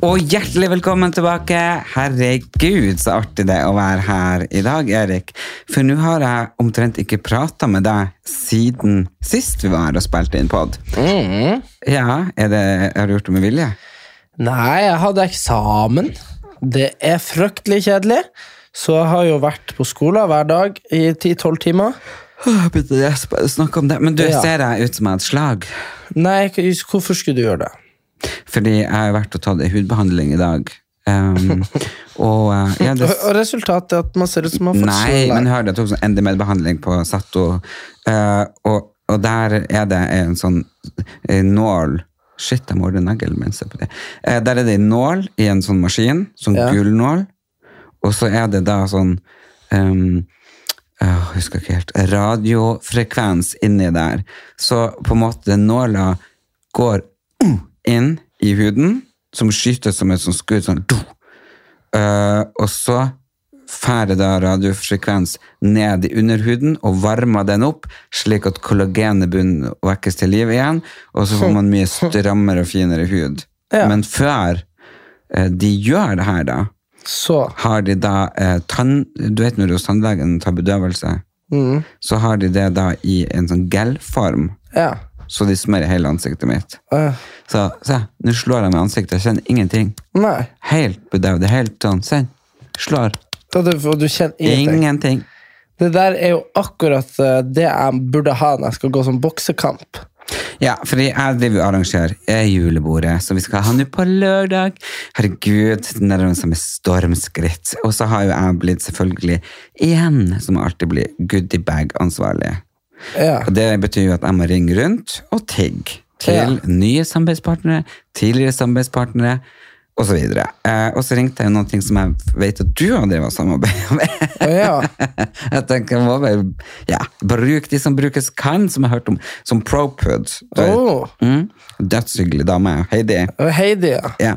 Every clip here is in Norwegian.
Og hjertelig velkommen tilbake. Herregud, så artig det å være her i dag, Erik. For nå har jeg omtrent ikke prata med deg siden sist vi var her og spilte inn pod. Ja, er det, har du gjort det med vilje? Nei, jeg hadde eksamen. Det er fryktelig kjedelig. Så jeg har jo vært på skolen hver dag i 10-12 timer. Jeg begynte å snakke om det. Men du, Ja. ser jeg ut som jeg har et slag? Nei, hvorfor skulle du gjøre det? Fordi jeg har vært og tatt hudbehandling i dag. Um, og uh, ja, det, Og, resultatet er at man ser ut som man har fått Nei, slag. men hør, jeg tok sånn NDMED-behandling på Sato, uh, og, og der er det en sånn nål Shit, jeg målte neglen min. Se på det. Uh, der er det en nål i en sånn maskin, sånn Ja. gullnål, og så er det da sånn um, jeg husker ikke helt Radiofrekvens inni der. Så på en måte nåla går inn i huden, som skyter som et sånt skudd. sånn do. Uh, og så færer da radiofrekvens ned i underhuden og varmer den opp, slik at kollagenet begynner å vekkes til liv igjen, og så får man mye strammere og finere hud. Ja. Men før eh, de gjør det her, da, Så har de da eh, tann... Du vet når hos tannlegen tar bedøvelse? mm, Så har de det da i en sånn gelform, Ja. Så de smører hele ansiktet mitt. Uh. Så se, nå slår jeg med ansiktet, jeg kjenner ingenting. nei. Helt bedøvd, helt sånn, se, slår. Og du, og du kjenner ingenting. Ingenting. Det der er jo akkurat eh, det jeg burde ha når jeg skal gå som boksekamp. Ja, fordi jeg driver og arrangerer julebordet, så vi skal ha nå på lørdag. Herregud, den der som er stormskritt. Og så har jo jeg blitt selvfølgelig igjen, som alltid blir goodiebag-ansvarlig. Ja. Og det betyr jo at jeg må ringe rundt og tigge til Ja. nye samarbeidspartnere, tidligere samarbeidspartnere, og så videre. Eh, og så ringte jeg noen ting som jeg vet at du har drevet samarbeid med. Å ja. jeg tenker jeg må vel, ja, bruk de som brukes kan, som jeg har hørt om, som ProPud. Oh. Mm, dødshyggelig dame, Heidi. Heidi, ja. Ja.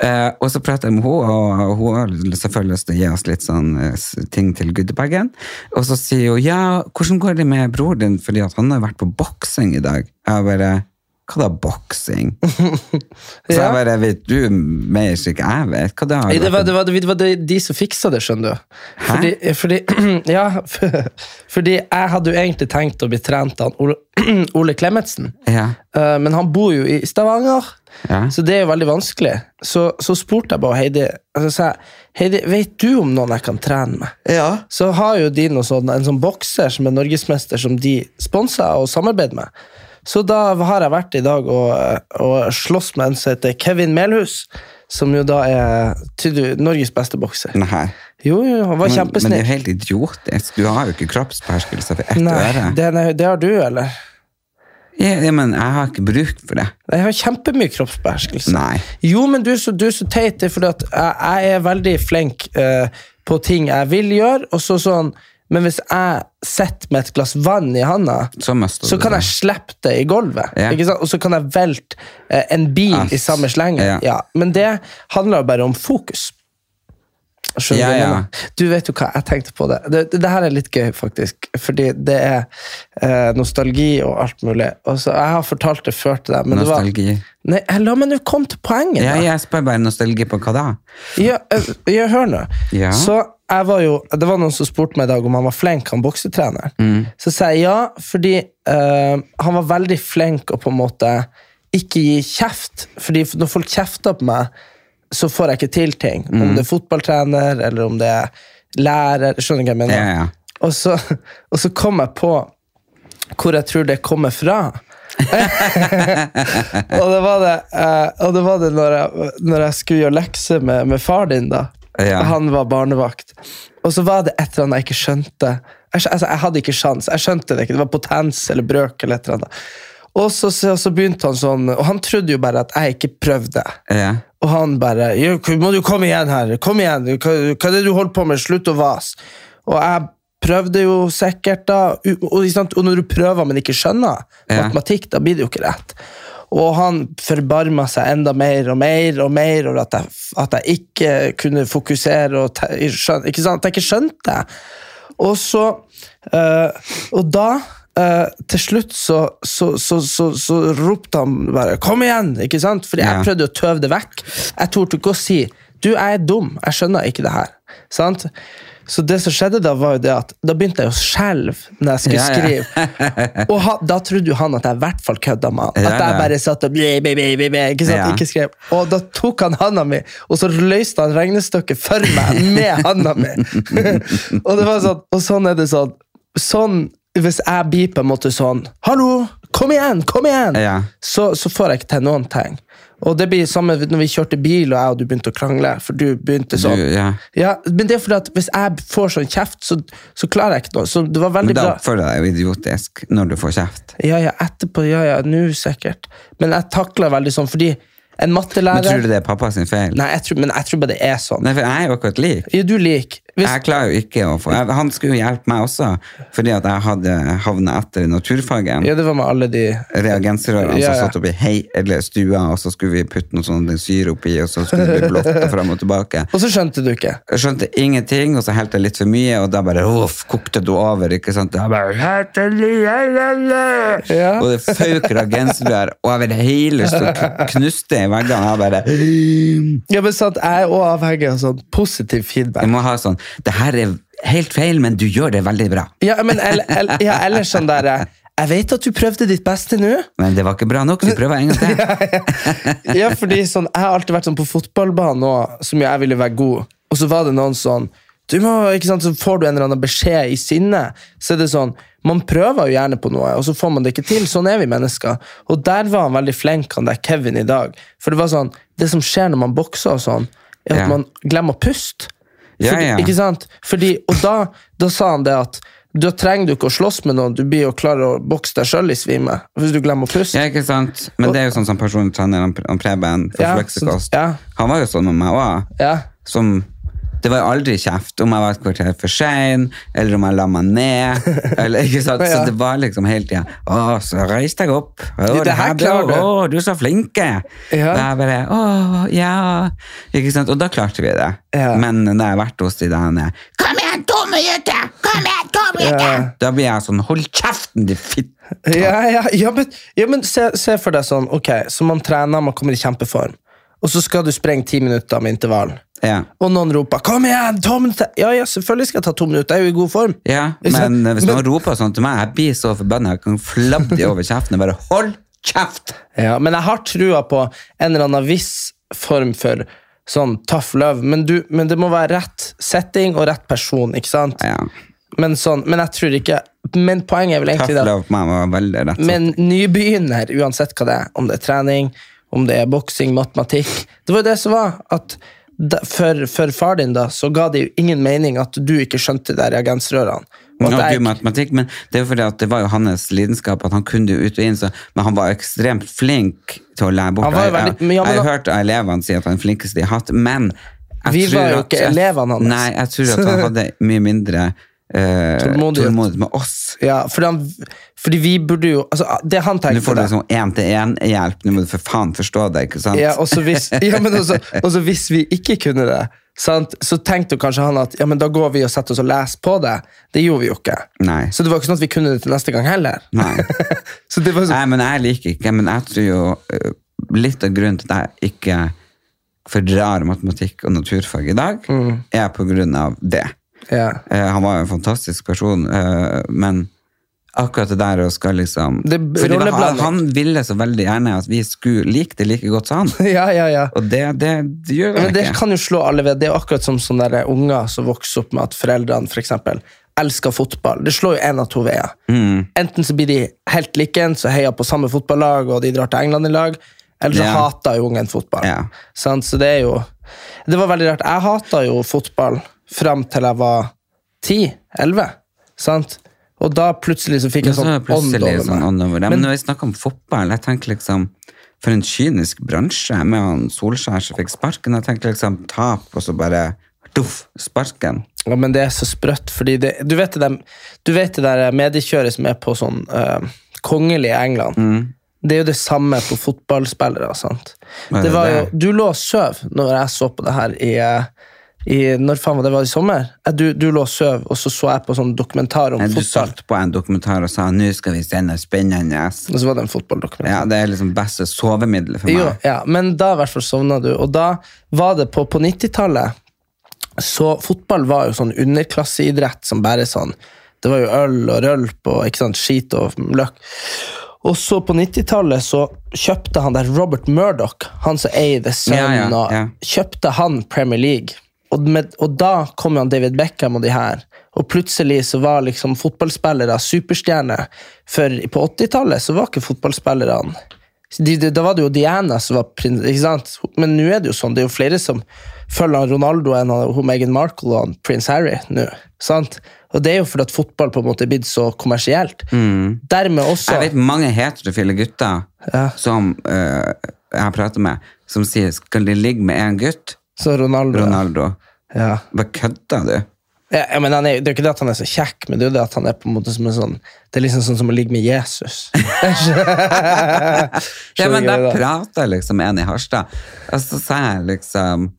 Eh, og så prater jeg med henne, og hun har selvfølgelig lyst til å gi oss litt sånn eh, ting til goodiebagen. Og så sier hun ja, hvordan går det med bror din, fordi han har vært på boksing i dag. Jeg bare hva da, boksing? Så Ja. jeg bare, vet du mer ikke jeg vet? Hva da? Det var, det, var, det var de, de som fiksa det, skjønner du. Fordi, fordi, ja, fordi jeg hadde jo egentlig tenkt å bli trent av Ole, Ole Klemetsen. Ja. Eh, men han bor jo i Stavanger, Ja. så det er jo veldig vanskelig. Så, så spurte jeg bare Heidi altså, sa jeg, Heidi, vet du om noen jeg kan trene med. ja. Så har jo de noe sånn, en sånn bokser som er norgesmester, som de sponser og samarbeider med. Så da har jeg vært i dag og, og slåss med en som heter Kevin Melhus, som jo da er du, Norges beste bokser. Nei. Jo, jo, han var Men, men det er jo helt idiotisk. Du har jo ikke kroppsbeherskelse for ett Nei, øre. det, det har du, eller? Ja, men jeg har ikke bruk for det. Jeg har kjempemye kroppsbeherskelse. Nei. Jo, men du er så, du er så teit, fordi at jeg, jeg er veldig flink uh, på ting jeg vil gjøre, og så sånn Men hvis jeg sitter med et glass vann i handa, Så så kan jeg slippe det i gulvet. Ja. Og så kan jeg velte eh, en bil Ass. i samme slengen. Ja. Ja. Men det handler bare om fokus. Skjønner du? Du vet jo hva, jeg tenkte på det. Det, det, her er litt gøy, faktisk. Fordi det er eh, nostalgi og alt mulig. Også, jeg har fortalt det før til deg. Men Nostalgi. Det var, nei, la meg nå komme til poenget. Ja, jeg spør bare nostalgi på hva da? Ja, jeg, jeg, hør nå. Ja. Så jeg var jo, det var noen som spurte meg i dag om han var flink, han boksetreneren. Mm. Så sa jeg ja, fordi uh, han var veldig flink og på en måte ikke gi kjeft. Fordi når folk kjefter på meg, så får jeg ikke til ting. Mm. Om det er fotballtrener, eller om det er lærer. Skjønner du hva jeg mener? Ja, ja. Og så, og så kom jeg på hvor jeg tror det kommer fra. og det var det, eh, og det, var det når, jeg, når jeg skulle gjøre lekser med, med far din. da. Ja. Han var barnevakt. Og så var det et eller annet jeg ikke skjønte. Jeg, altså, jeg hadde ikke sjans. Jeg skjønte det ikke. Det var potens eller brøk eller et eller annet. Og så, så, så begynte han sånn, og han trodde jo bare at jeg ikke prøvde. Ja. Og han bare Må du komme igjen her? Kom igjen! Hva, hva er det du holder på med? Slutt å vase! Og jeg prøvde jo sikkert, da. Og, Og, og når du prøver, men ikke skjønner Ja. matematikk, da blir det jo ikke rett. Og han forbarma seg enda mer og mer og mer over at jeg, at jeg ikke kunne fokusere og skjønne, ikke sant? At jeg ikke skjønte. Og så eh, Og da Uh, til slutt så, så, så, så, så ropte han bare 'kom igjen!' ikke sant? Fordi jeg prøvde å tøve det vekk. Jeg torde ikke å si 'du, jeg er dum, jeg skjønner ikke det her'. Sant? Så det som skjedde da, var jo det at da begynte jeg å skjelve når jeg skulle Ja, ja. skrive. Og ha, da trodde jo han at jeg i hvert fall kødda med han. At jeg bare satt og bli, bli, bli, bli, bli, ikke sant? Ikke skrev. Og da tok han handa mi, og så løste han regnestykket for meg med handa mi. og det var sånn, og sånn er det sånn. Sånn, hvis jeg beeper måtte sånn 'Hallo! Kom igjen! Kom igjen!' Ja. så, så får jeg ikke til noen ting. Og det blir samme når vi kjørte bil og jeg og du begynte å krangle. For du begynte sånn. Du, ja. Ja, men det er fordi at hvis jeg får sånn kjeft, så, så klarer jeg ikke noe. Så det var veldig Men da bra. oppfører du deg jo idiotisk når du får kjeft. Ja, ja, etterpå, ja, ja, nå sikkert. Men jeg takler veldig sånn, fordi en Men tror du det er pappa sin feil? Nei, jeg tror, men jeg tror bare det er sånn. Nei, for jeg er jo akkurat lik. Ja, du liker. Jeg klarer jo ikke å få jeg, Han skulle jo hjelpe meg også, fordi at jeg hadde havnet etter i naturfagen. ja, det var med alle de Reagensrørene Ja, ja. som satt oppi hei, eller stua, og så skulle vi putte noe sånn syre oppi, og så skulle det bli blått og frem og tilbake. Og så skjønte du ikke. Jeg skjønte ingenting, og så helte jeg litt for mye, og da bare uff, kokte det over. ikke sant? Jeg bare, Ja. Og det føk reagensrør over hele, så knuste i veggene. Jeg bare Ja, men sant, Jeg er òg avhengig av sånn positiv feedback. Jeg må ha sånn Det her er helt feil, men du gjør det veldig bra. Ja, men el, el, ja, eller sånn der eh, Jeg vet at du prøvde ditt beste nå. Men det var ikke bra nok, vi prøver en gang til. Ja, fordi sånn, Jeg har alltid vært sånn på fotballbanen òg, som jeg ville være god, og så var det noen sånn du må, ikke sant, Så får du en eller annen beskjed i sinne. Så er det sånn, Man prøver jo gjerne på noe, og så får man det ikke til. Sånn er vi mennesker. Og der var han veldig flink, han der Kevin, i dag. For det var sånn, det som skjer når man bokser, og sånn, er at Ja. man glemmer å puste. Ja, Fordi- ja. Ikke sant? Fordi, og da, da sa han det at da trenger du ikke å slåss med noen, du blir jo klar å bokse deg sjøl i svime. Hvis du glemmer å puste. Ja, ikke sant? Men det er jo sånn som personlig trener, han Preben fra Ja, Fleksikost, ja. Han var jo sånn med meg òg. Ja. Som Det var aldri kjeft om jeg var et kvarter for sein, eller om jeg la meg ned. Eller, ikke sant? Så det var liksom hele tida Å, så reis deg opp. Å, Det det her klarer du. Å, du er så flink. Ja. Og jeg bare Å, ja. Ikke sant? Og da klarte vi det. Ja. Men når jeg har vært hos de der Kom igjen, to minutter! Kom igjen, to minutter! Da blir jeg sånn Hold kjeften, din fitte! Ja, ja, ja, men, ja, men se, se for deg sånn, ok, så man trener, man kommer i kjempeform, og så skal du sprenge ti minutter med intervall. Ja. Og noen roper 'kom igjen, to minutter'! Ja, ja, selvfølgelig skal jeg ta to minutter, jeg er jo i god form. Ja, men hvis Men- noen roper sånn til meg, jeg blir så forbanna, jeg kan flabbe de over kjeften og bare hold kjeft! Ja, men jeg har trua på en eller annen viss form for sånn tough love, men, du, men det må være rett setting og rett person, ikke sant? Ja, Men, sånn, men jeg tror ikke Men poenget er vel egentlig det Tough love meg var veldig rett. Men nybegynner, uansett hva det er, om det er trening, om det er boksing, matematikk Det var jo det som var at for, for far din da, så ga det jo ingen mening at du ikke skjønte de reagensrørene. Og jeg- matematikk, men det er jo fordi at det var jo hans lidenskap at han kunne ut og inn, så, men han var ekstremt flink til å lære bort. Jeg- veldig- jeg, men jeg har hørt elevene si at han er den flinkeste de har hatt, men jeg Vi var jo at- ikke elevene hans. Nei, jeg tror at han hadde mye mindre eh, Tålmodighet. med oss. Ja, fordi, han, fordi vi burde jo altså, Det han tenkte Nå får du sånn én-til-én-hjelp, nå må du for faen forstå det, ikke sant? Ja, og hvis, ja, men også, også hvis vi ikke kunne det, sant, så tenkte jo kanskje han at ja, men da går vi og setter oss og leser på det. Det gjorde vi jo ikke. Nei. Så det var ikke sånn at vi kunne det til neste gang heller. Nei. så det var Nei, men jeg liker ikke, men jeg tror jo øh, litt av grunnen til at jeg ikke fordrar matematikk og naturfag i dag, Mm. er på grunn av det. Ja. Eh, han var jo en fantastisk person, eh, men akkurat det der å skal liksom Det Fordi han, han ville så veldig gjerne at vi skulle like det like godt som han. ja, ja, ja. Og det, det, det gjør Men jeg det ikke. kan jo slå alle ved. Det er akkurat som sånne der unger som vokser opp med at foreldrene for eksempel, elsker fotball. Det slår jo én av to veier. Mm. Enten så blir de helt likens og heier på samme fotballag, og de drar til England i lag, eller så Ja. hater jo ungen fotball. Ja. Sant? Så det er jo Det var veldig rart. Jeg hater jo fotball fram til jeg var ti-elleve. Og da plutselig så fikk jeg sånn ånd over sånn meg. Men Men- når vi snakker om fotball, jeg tenker liksom For en kynisk bransje med han Solskjær som fikk sparken. Jeg tenker liksom tap, og så bare duff, sparken. Ja, men det er så sprøtt, fordi det, du, vet det der, du vet det der mediekjøret som er på sånn uh, kongelig England? Mm. Det er jo det samme på fotballspillere. sant? Det var jo, du lå og søv når jeg så på det her i, eh, i Når faen var det? var i sommer? Eh, Du, du lå og søv, og så så jeg på sånn dokumentar om Nei, Du fotball. satt på en dokumentar og sa 'nå skal vi se noe spennende'. Og så var det en fotballdokumentar. Ja, Det er liksom beste sovemiddelet for meg. Jo, ja, men da i hvert fall sovna du. Og da var det på, på 90-tallet Så fotball var jo sånn underklasseidrett som bare sånn Det var jo øl og rølp og ikke sant, skit og løk. Og så på 90-tallet så kjøpte han der Robert Murdoch, han som eier The Sun, Ja, ja, ja. kjøpte han Premier League. Og, med, og da kom han David Beckham og de her. Og plutselig så var liksom fotballspillere superstjerner. For på 80-tallet så var ikke fotballspillerne de, de, Da var det jo Diana som var prins, ikke sant? Men nå er det jo sånn, det er jo flere som følger han Ronaldo enn Meghan Markle og han prins Harry nå. sant? Og det er jo fordi at fotball på en måte er blitt så kommersielt. Dermed også Jeg vet mange heterofile gutter Ja. som uh, jeg har pratet med, som sier 'skal de ligge med en gutt'? Så Ronaldo. Ronaldo. Ja. Bare kødder du? Ja, ja, men han er, Det er jo ikke det at han er så kjekk, men det er jo det at han er på en måte som en sånn Det er liksom sånn som å ligge med Jesus. Ja, men der prata liksom en i Harstad, og så sa jeg liksom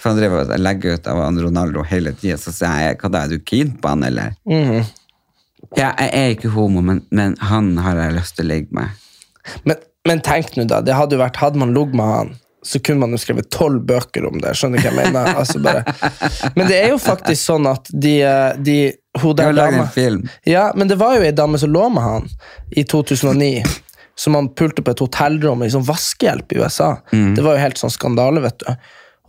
For han driver og legger ut av han Ronaldo hele tida, så sier jeg hva da, er du keen på han, eller? Mhm. Ja, jeg er ikke homo, men, men han har jeg lyst til å ligge med. Men, men tenk nå, da. det Hadde jo vært, hadde man ligget med han, så kunne man jo skrevet tolv bøker om det. Skjønner du hva jeg mener? Altså. Men det er jo faktisk sånn at de, eh, de hun der dama. Ja, men det var jo ei dame som lå med han i 2009. Som han pulte på et hotellrom i sånn vaskehjelp i USA. Mm. Det var jo helt sånn skandale, vet du.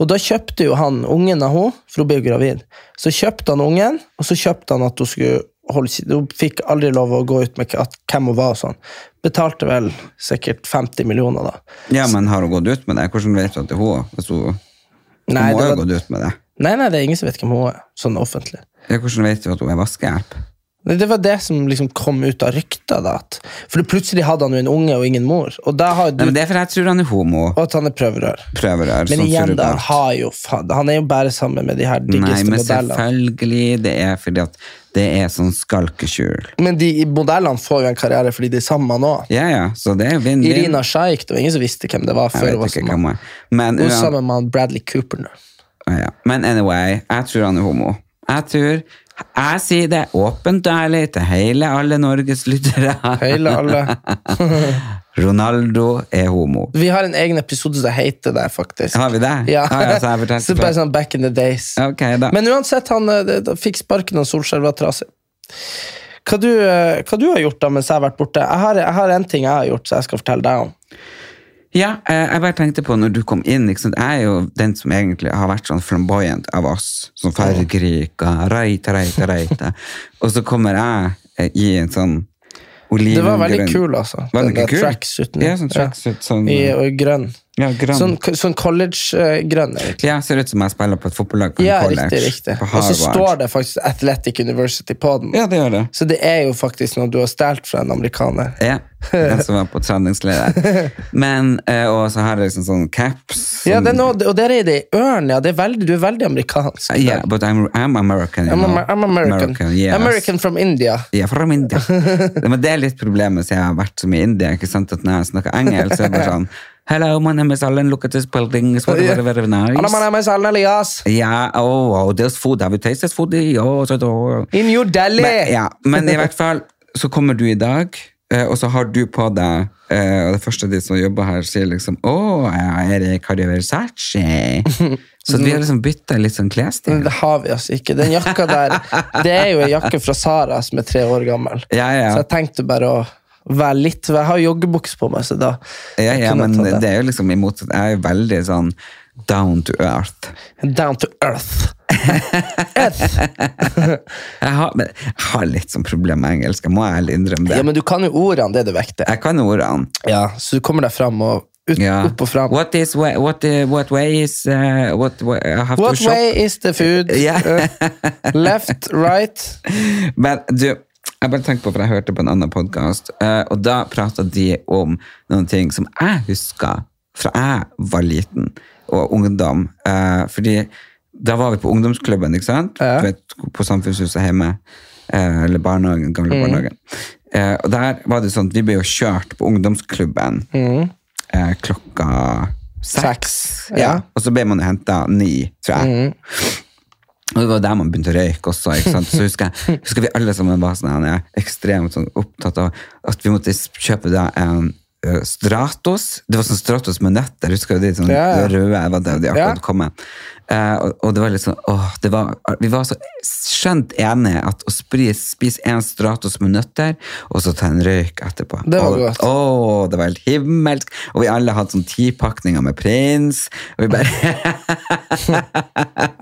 Og da kjøpte jo han ungen av henne, for hun ble jo gravid. Så kjøpte han ungen, og så kjøpte han at hun skulle Hun fikk aldri lov å gå ut med hvem hun var og sånn. Betalte vel sikkert 50 millioner, da. Ja, men har hun gått ut med det? Hvordan vet du at det er hun? Hun, hun Nei, må jo var- gått ut med det. Nei, nei, det er ingen som vet hvem hun er, sånn offentlig. Ja, hvordan vet du at hun er vaskehjelp? Det var det som liksom kom ut av rykta. da. For plutselig hadde han jo en unge og ingen mor. Og da har du Nei, men det er fordi jeg tror han er homo. Og at han er prøverør. Prøverør. Men igjen, da, han, har jo, han er jo bare sammen med de her diggeste modellene. Nei, men modellene. selvfølgelig. Det er fordi at det er sånn skalkeskjul. Men de modellene får jo en karriere fordi de er sammen nå. Ja, ja, så det er vinn-vinn. Irina Shaik, det var ingen som visste hvem det var Jeg vet ikke hvem hun er. Men, Hun er sammen med Bradley Cooper nå. Ja. Men anyway, jeg tror han er homo. Jeg tror Jeg sier det åpent og ærlig til hele alle Norges lyttere. Hele alle. Ronaldo er homo. Vi har en egen episode som heter det, faktisk. Har vi det? Ja. Ah, ja, så jeg så bare sånn back in the days. Okay, da. Men uansett, han eh, fikk sparken av Solskjær var trasig. Hva du, eh, hva du har gjort da mens jeg har vært borte? Jeg har, jeg har en ting jeg har gjort, så jeg skal fortelle deg om. Ja, eh, jeg bare tenkte på når du kom inn, jeg er jo den som egentlig har vært sånn flamboyant av oss, sånn fargerik, og reite, reite, reite. og så kommer jeg eh, i en sånn olivengrønn... Det var veldig kul, altså. Var den Den der tracksuiten. Ja, sånn tracksuit, sånn, I, og grønn. Ja, grønn. Sånn, sånn college-grønn, egentlig. Ja, ser ut som jeg spiller på et fotballag på en Ja, college. riktig, riktig. På Og så står det faktisk Athletic University på den. Ja, det gjør det. Så det er jo faktisk noe du har stjålet fra en amerikaner. Ja, den som var på treningsleir. Men, eh, og så har jeg liksom sånn caps. Ja, sånn- det er noe, og der er det i ørn, ja. Det er veldig, du er veldig amerikansk. Yeah, but I'm, I'm American. I'm. I'm American. yes. American from India. Ja, from India. Men det er litt problemet siden jeg har vært så mye i India. ikke sant, at Når jeg snakker engelsk, så er det bare sånn Hello, my name is Alan. Look at this building. It's very, very, very nice. Hello, my name is Alan Elias. Ja, oh, oh, there's food. Have you tasted food? Oh, so, oh. In New Delhi. Men, ja, men i hvert fall så kommer du i dag, eh, og så har du på deg eh, Og det første de som jobber her, sier liksom Å, Erik, har du Versace? Så vi har liksom bytta litt sånn klesstil. Det har vi altså ikke. Den jakka der, det er jo en jakke fra Sara som er tre år gammel. Ja, ja. Så jeg tenkte bare å være litt Jeg har joggebukse på meg, så da Ja, ja, men det. det er jo liksom i motsatt Jeg er jo veldig sånn down to earth. Down to earth. earth. Jeg har, men jeg har litt sånn problem med engelsk, jeg må ærlig innrømme det. Ja, men du kan jo ordene, det er det viktige. Jeg kan ordene. Ja, så du kommer deg fram og ut, Ja. opp og fram. What is way, what, uh, what way is uh, what, way, What way is the food? Uh, left, right? Men du, jeg bare tenkte på, for jeg hørte på en annen podkast, og da prata de om noen ting som jeg huska fra jeg var liten og ungdom. Eh, fordi da var vi på ungdomsklubben, ikke sant? Ja. Vet, på Samfunnshuset hjemme. eh, eller barnehagen, Mm. barnehagen. Eh, og der var det sånn at vi ble jo kjørt på ungdomsklubben mm. klokka seks. Mm. Seks, Ja. ja. Mm. Og så ble man henta ni, tror jeg. Og det var der man begynte å røyke også. ikke sant? Så husker jeg husker vi alle sammen var sånn, her, ekstremt sånn, opptatt av at vi måtte kjøpe da en Stratos. Det var sånn Stratos med nøtter. Husker du de sånn Ja, ja. røde? var det de akkurat Ja. kom med. Eh, og, og det var litt sånn, åh, det var, Vi var så skjønt enige at å spise, en Stratos med nøtter, og så ta en røyk etterpå. Det var godt. Åh, det var helt himmelsk. Og vi alle hadde sånn tipakninger med prins. Og vi bare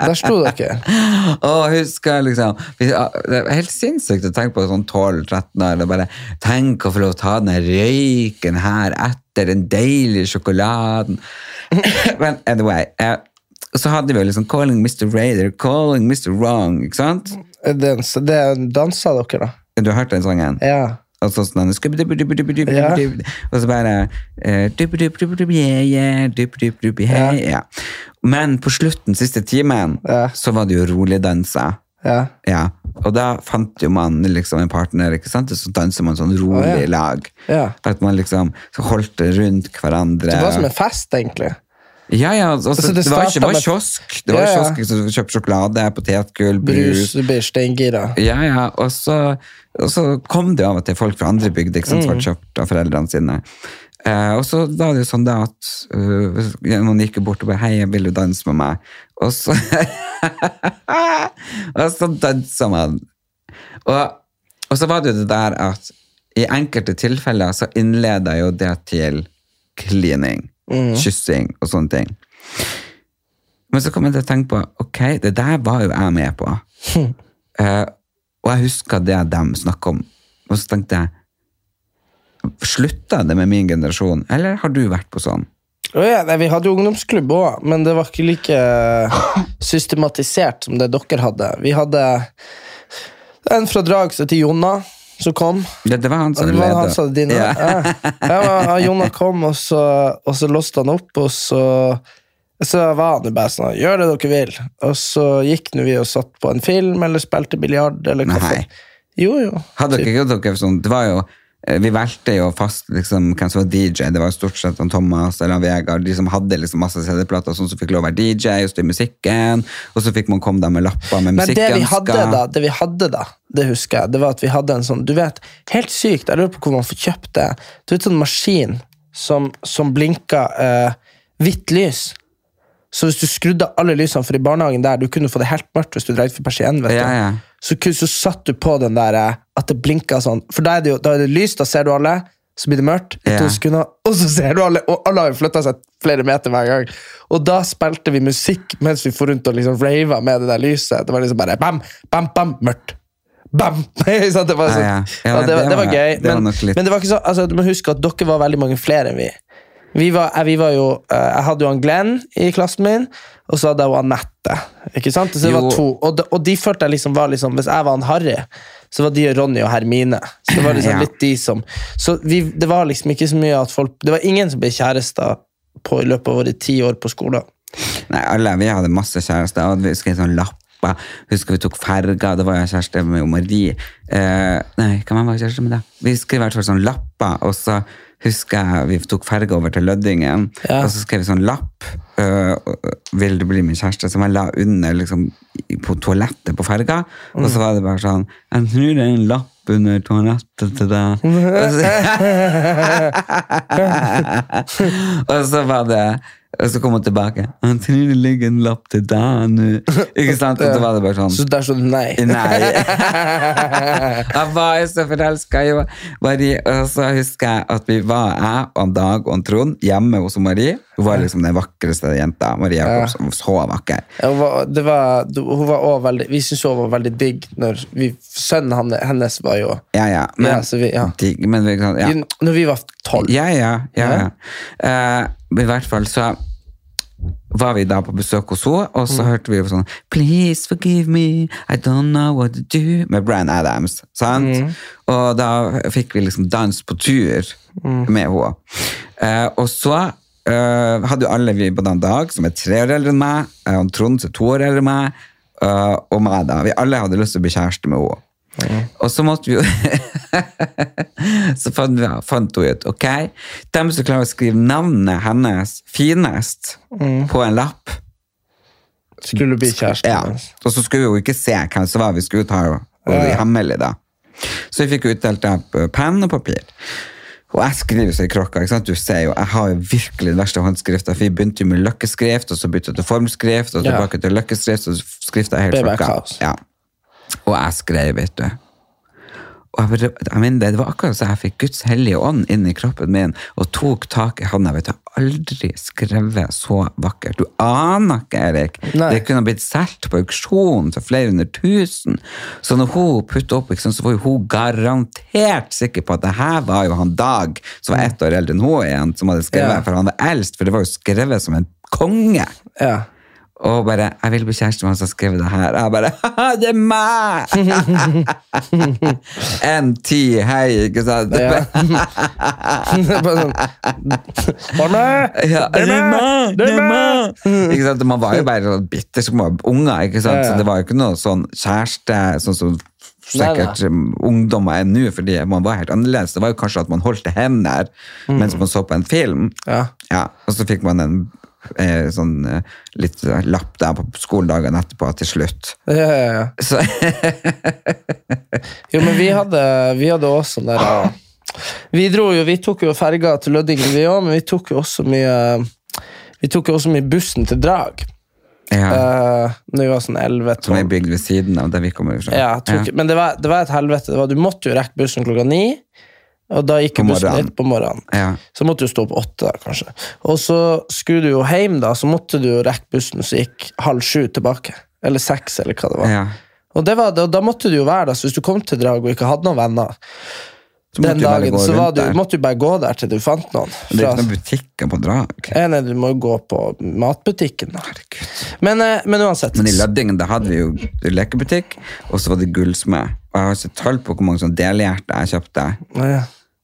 Der sto dere. Og husker liksom vi- Det er helt sinnssykt å tenke på sånn 12-13 år. og Bare tenk å få lov til å ta den røyken her etter den deilige sjokoladen. Men anyway. Eh, så hadde vi jo liksom 'Calling Mr. Raider', 'Calling Mr. Wrong'. ikke sant? Den, det dansa dere, da? Du har hørt den sangen? Ja. Og så sånn Ja. Og så bare ja. Men på slutten, siste timen, så var det jo rolig dansa. ja. Ja, og da fant jo man liksom en partner, ikke sant? Så danser man sånn rolig Å, ja. lag. Ja. At man liksom holdt det rundt hverandre. Det var som en fest, egentlig. Ja, ja, altså, Altså, det det, var ikke, det var kiosk. Det var Ja, ja. kiosk, som kjøpte sjokolade, potetgull, Brus, brus. Ja, ja, og så, og så kom det av og til folk fra andre bygder, som Mm. kjøpt av foreldrene sine. Eh, og så var det jo sånn da at uh, noen gikk bort og bare, hei, vil du danse med meg? Og så, og så dansa man. Og, og så var det jo det der at i enkelte tilfeller så innleda jo det til klining, kyssing og sånne ting. Men så kom jeg til å tenke på, ok, det der var jo jeg med på. uh, og jeg husker det de snakket om. Og så tenkte jeg, slutta det med min generasjon, eller har du vært på sånn? Oh ja, nei, vi hadde jo ungdomsklubb òg, men det var ikke like systematisert som det dere hadde. Vi hadde en fra Drag som heter Jonna, som kom. Det, det var han som Det var han som din Ja. ja. Ja, Jonna kom, og så, og så låste han opp, og så så var han jo bare sånn Gjør det dere vil. Og så gikk nå vi og satt på en film eller spilte biljard eller kaffe. Nei. Jo, jo. Hadde dere ikke dere sånn, det var jo vi valgte jo fast liksom, hvem som var DJ. Det var jo stort sett Thomas eller Vegard, de som hadde liksom masse CD-plater, sånn som fikk lov å være DJ og styre musikken. Og så fikk man komme der med lapper med Men det vi hadde da, det vi hadde da, det husker jeg, det var at vi hadde en sånn, du vet, helt sykt, jeg lurer på hvor man får kjøpt det. Du vet sånn maskin som, som blinker eh, hvitt lys. Så hvis du skrudde av alle lysene, for i barnehagen der, du kunne få det helt mørkt hvis du dreide for persien, vet du. Ja, ja. Så, så satt du på den der, eh, at det blinka sånn, for da er det jo da er det lys, da ser du alle, så blir det mørkt i to sekunder, og så ser du alle, og alle har jo flyttet seg flere meter hver gang. Og da spilte vi musikk mens vi får rundt og liksom rava med det der lyset. Det var liksom bare bam, bam, bam, mørkt. Bam! Det var, sånn, Ja, ja, ja. Ja, det, var, det det var var- gøy, det var men, men det var ikke så, altså, du må huske at dere var veldig mange flere enn vi. Vi var, eh, vi var jo, eh, jeg hadde jo han Glenn i klassen min, og så hadde jeg jo Anette. Ikke sant? Så det var to, og de, og de følte jeg liksom var liksom, Hvis jeg var han Harry, så var de Ronny og Hermine. Så det var liksom Ja. litt de som Så vi, det var liksom ikke så mye at folk Det var ingen som ble kjærester på, i løpet av våre ti år på skolen. Nei, alle, vi hadde masse kjærester, og vi skrev sånn lapper. Husker vi tok ferga, det var jeg kjæreste med Marie. Eh, nei, hvem var kjæreste med det? Vi skrev i hvert fall sånn lapper, og så husker jeg vi tok ferge over til Løddingen, Ja. og så skrev vi sånn lapp. eh, vil du bli min kjæreste? Som jeg la under liksom, på toalettet på ferga. Og så var det bare sånn Jeg tror det er en lapp under toalettet til deg. Og så var det Og så kom hun tilbake. Han tror det ligger en lapp til deg nå. Ikke sant? Og så var det bare sånn. Så der sånn, det nei. Nei. jeg var jo så forelska i Marie. Og så husker jeg at vi var, jeg og Dag og Trond, hjemme hos Marie. Hun var liksom den vakreste jenta. Jacobsen var så vakker. Ja, Hun var, det var, hun var også veldig, vi syntes hun var veldig digg når vi, sønnen hennes var jo Ja, ja. Men, Ja, så vi- ja. digg, men vi, ja. Når vi var tolv. Ja, ja. ja, ja. Eh, I hvert fall så var vi da på besøk hos henne, og så hørte vi jo sånn Please forgive me, I don't know what to do med Bryan Adams. Sant? Og da fikk vi liksom dans på tur med henne. Eh, og så eh, hadde jo alle vi på den dag, som er tre år eldre enn meg, eh, og Trond som er to år eldre enn meg, eh, og meg, da. Vi alle hadde lyst til å bli kjæreste med henne. Og så måtte vi jo Så fant, vi, fant hun ut Ok, de som klarer å skrive navnet hennes finest på en lapp Skulle bli kjæreste. ja. Og så skulle vi jo ikke se hvem som var vi skulle ta og ja. hemmelig da. Så vi fikk utdelt da penn og papir. Og jeg skriver så i krokka. ikke sant? Du ser jo, Jeg har jo virkelig den verste håndskrifta. For vi begynte jo med løkkeskrift, og så bytta til formskrift, og tilbake til løkkeskrift, og skrifta jeg helt kaos. Ja. Og jeg skrev, vet du. Og jeg, jeg mener, det var akkurat så jeg fikk Guds hellige ånd inn i kroppen min og tok tak i handa. Vet du, jeg har aldri skrevet så vakkert. Du aner ikke, Erik. Nei. Det kunne blitt solgt på auksjon for flere hundre tusen. Så når hun putta opp, så var hun garantert sikker på at det her var jo han Dag, som var ett år eldre enn hun igjen, som hadde skrevet, Ja. for han var eldst, for det var jo skrevet som en konge. Ja. Og bare 'Jeg vil bli kjæreste med han som har skrevet det her.' Jeg bare 'Haha, det er meg!' En ti, hei, ikke sant? Ja. Det er bare sånn! Ja, Det er meg! Det er meg! Ikke sant? Man var jo bare sånn bitte små unger, ikke sant? Så det var jo ikke noe sånn kjæreste sånn som sikkert Nei, ungdommer er nå, fordi man var helt annerledes. Det var jo kanskje at man holdt hender mens man så på en film. Ja. Ja, og så fikk man en sånn eh, litt eh, lapp der på skoledagen etterpå til slutt. Ja, ja, ja. Så, Jo, men vi hadde, vi hadde også sånn der Vi dro jo, vi tok jo ferga til Lødingen, vi òg, men vi tok jo også mye Vi tok jo også mye bussen til Drag. ja, Uh, når vi var sånn 11 som er 12. bygd ved siden av der vi kommer fra. Ja, tok, Men det var, det var et helvete. Var, du måtte jo rekke bussen klokka ni, og da gikk jo bussen litt på morgenen. Ja. Så måtte du stå opp åtte, da, kanskje. Og så skulle du jo hjem, da, så måtte du jo rekke bussen som gikk halv sju tilbake. Eller seks, eller hva det var. Ja. Og det var, da, da måtte du jo være der, så hvis du kom til Drag og ikke hadde noen venner Så den dagen, så var du, måtte du bare gå der til du fant noen. Det er ikke noen butikker på drag. Eh, nei, du må jo gå på matbutikken. Da. Men, eh, men uansett. Men i Løddingen da hadde vi jo lekebutikk, og så var det gullsmed. Og jeg har ikke tall på hvor mange sånne delhjerter jeg kjøpte. Ja.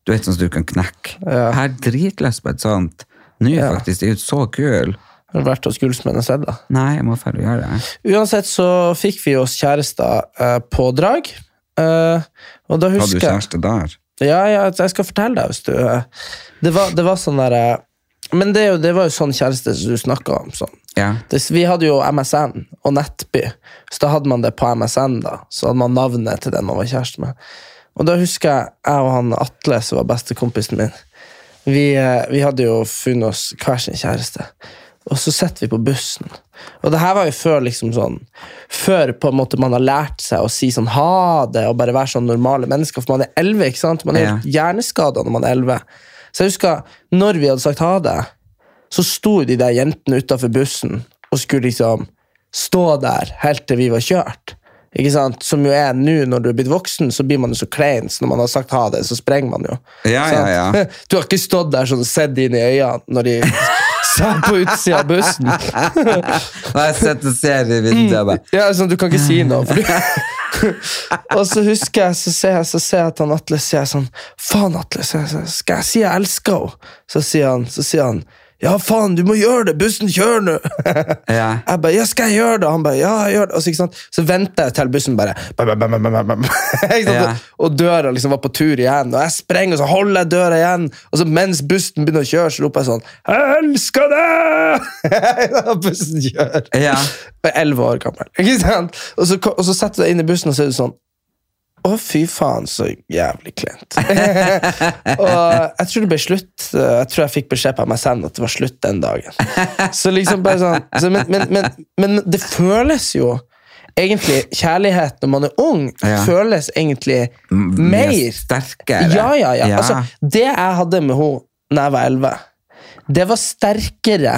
Du vet sånn som du kan knekke. Ja. Jeg har dritlyst på et sånt. Nå Ja. faktisk, det er jo så kul. Har du vært hos gullsmeden og sett, da? Nei, jeg må ferdig gjøre det. Uansett så fikk vi oss kjærester eh, på Drag. Eh, og da Hadde du kjæreste der? Ja, ja, jeg skal fortelle deg hvis du eh, Det var, det var sånn derre Men det, er jo, det var jo sånn kjæreste som du snakka om. sånn. Ja. Det, vi hadde jo MSN og Nettby, så da hadde man det på MSN. da, Så hadde man navnet til den man var kjæreste med. Og da husker jeg jeg og han Atle, som var bestekompisen min, vi, eh, vi hadde jo funnet oss hver sin kjæreste. Og så sitter vi på bussen. Og det her var jo før liksom sånn Før på en måte man har lært seg å si sånn ha det og bare være sånn normale mennesker. For man er elleve, ikke sant? Man er Ja. hjerneskada når man er elleve. Så jeg husker, når vi hadde sagt ha det, så sto de der jentene utafor bussen og skulle liksom stå der helt til vi var kjørt. Ikke sant? Som jo er nå, når du er blitt voksen, så blir man jo så klein. Så når man har sagt ha det, så sprenger man jo. Ja, ja, ja. Du har ikke stått der sånn sett sett inn i øynene når de satt på utsida av bussen. Nei, jeg sitter og ser i vinduet bare Ja, sånn, Du kan ikke si noe. For du... og så husker jeg, så ser jeg, så ser jeg at han Atle sier sånn Faen, Atle, så, så, skal jeg si jeg elsker henne? Så sier han, så sier han ja, faen, du må gjøre det! Bussen kjører nå! Ja. Jeg bare, ja, skal jeg gjøre det? Han bare, ja, jeg gjør det. Altså, så, ikke sant? så venter jeg til bussen bare bam, bam, bam? Ja. Og døra liksom var på tur igjen, og jeg sprenger, og så holder jeg døra igjen. Og så mens bussen begynner å kjøre, så roper jeg sånn Jeg elsker deg! Bussen kjører. Ja. Jeg er elleve år gammel. Og så, og så setter du deg inn i bussen, og så er du sånn å, fy faen, så jævlig klent. og jeg tror det ble slutt. Jeg tror jeg fikk beskjed på MSN at det var slutt den dagen. Så liksom bare sånn så, men, men, men, men det føles jo egentlig Kjærlighet når man er ung, Ja. føles egentlig Mye mer sterkere. Ja, ja, ja. Ja. Altså, det jeg hadde med henne da jeg var 11, det var sterkere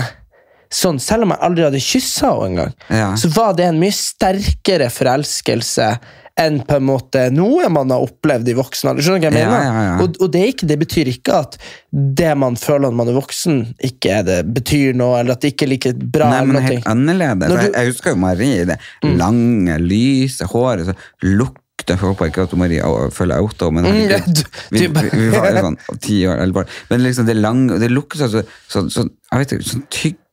sånn, Selv om jeg aldri hadde kyssa henne engang, Ja. så var det en mye sterkere forelskelse enn på en måte noe man har opplevd i voksen alder. Skjønner du hva jeg mener? ja, ja. Og, og det, ikke, det betyr ikke at det man føler når man er voksen, ikke er det, betyr noe, eller at det ikke er like bra. Nei, men helt annerledes. Jeg, du- Mm. jeg husker jo Marie, det lange, lyse håret, så lukta Jeg håper ikke at Marie følger føler auto, men Mm, vi, vi, vi var jo sånn ti år, eller bare Men liksom det lange, det lukter sånn, så, så, så, jeg vet ikke, sånn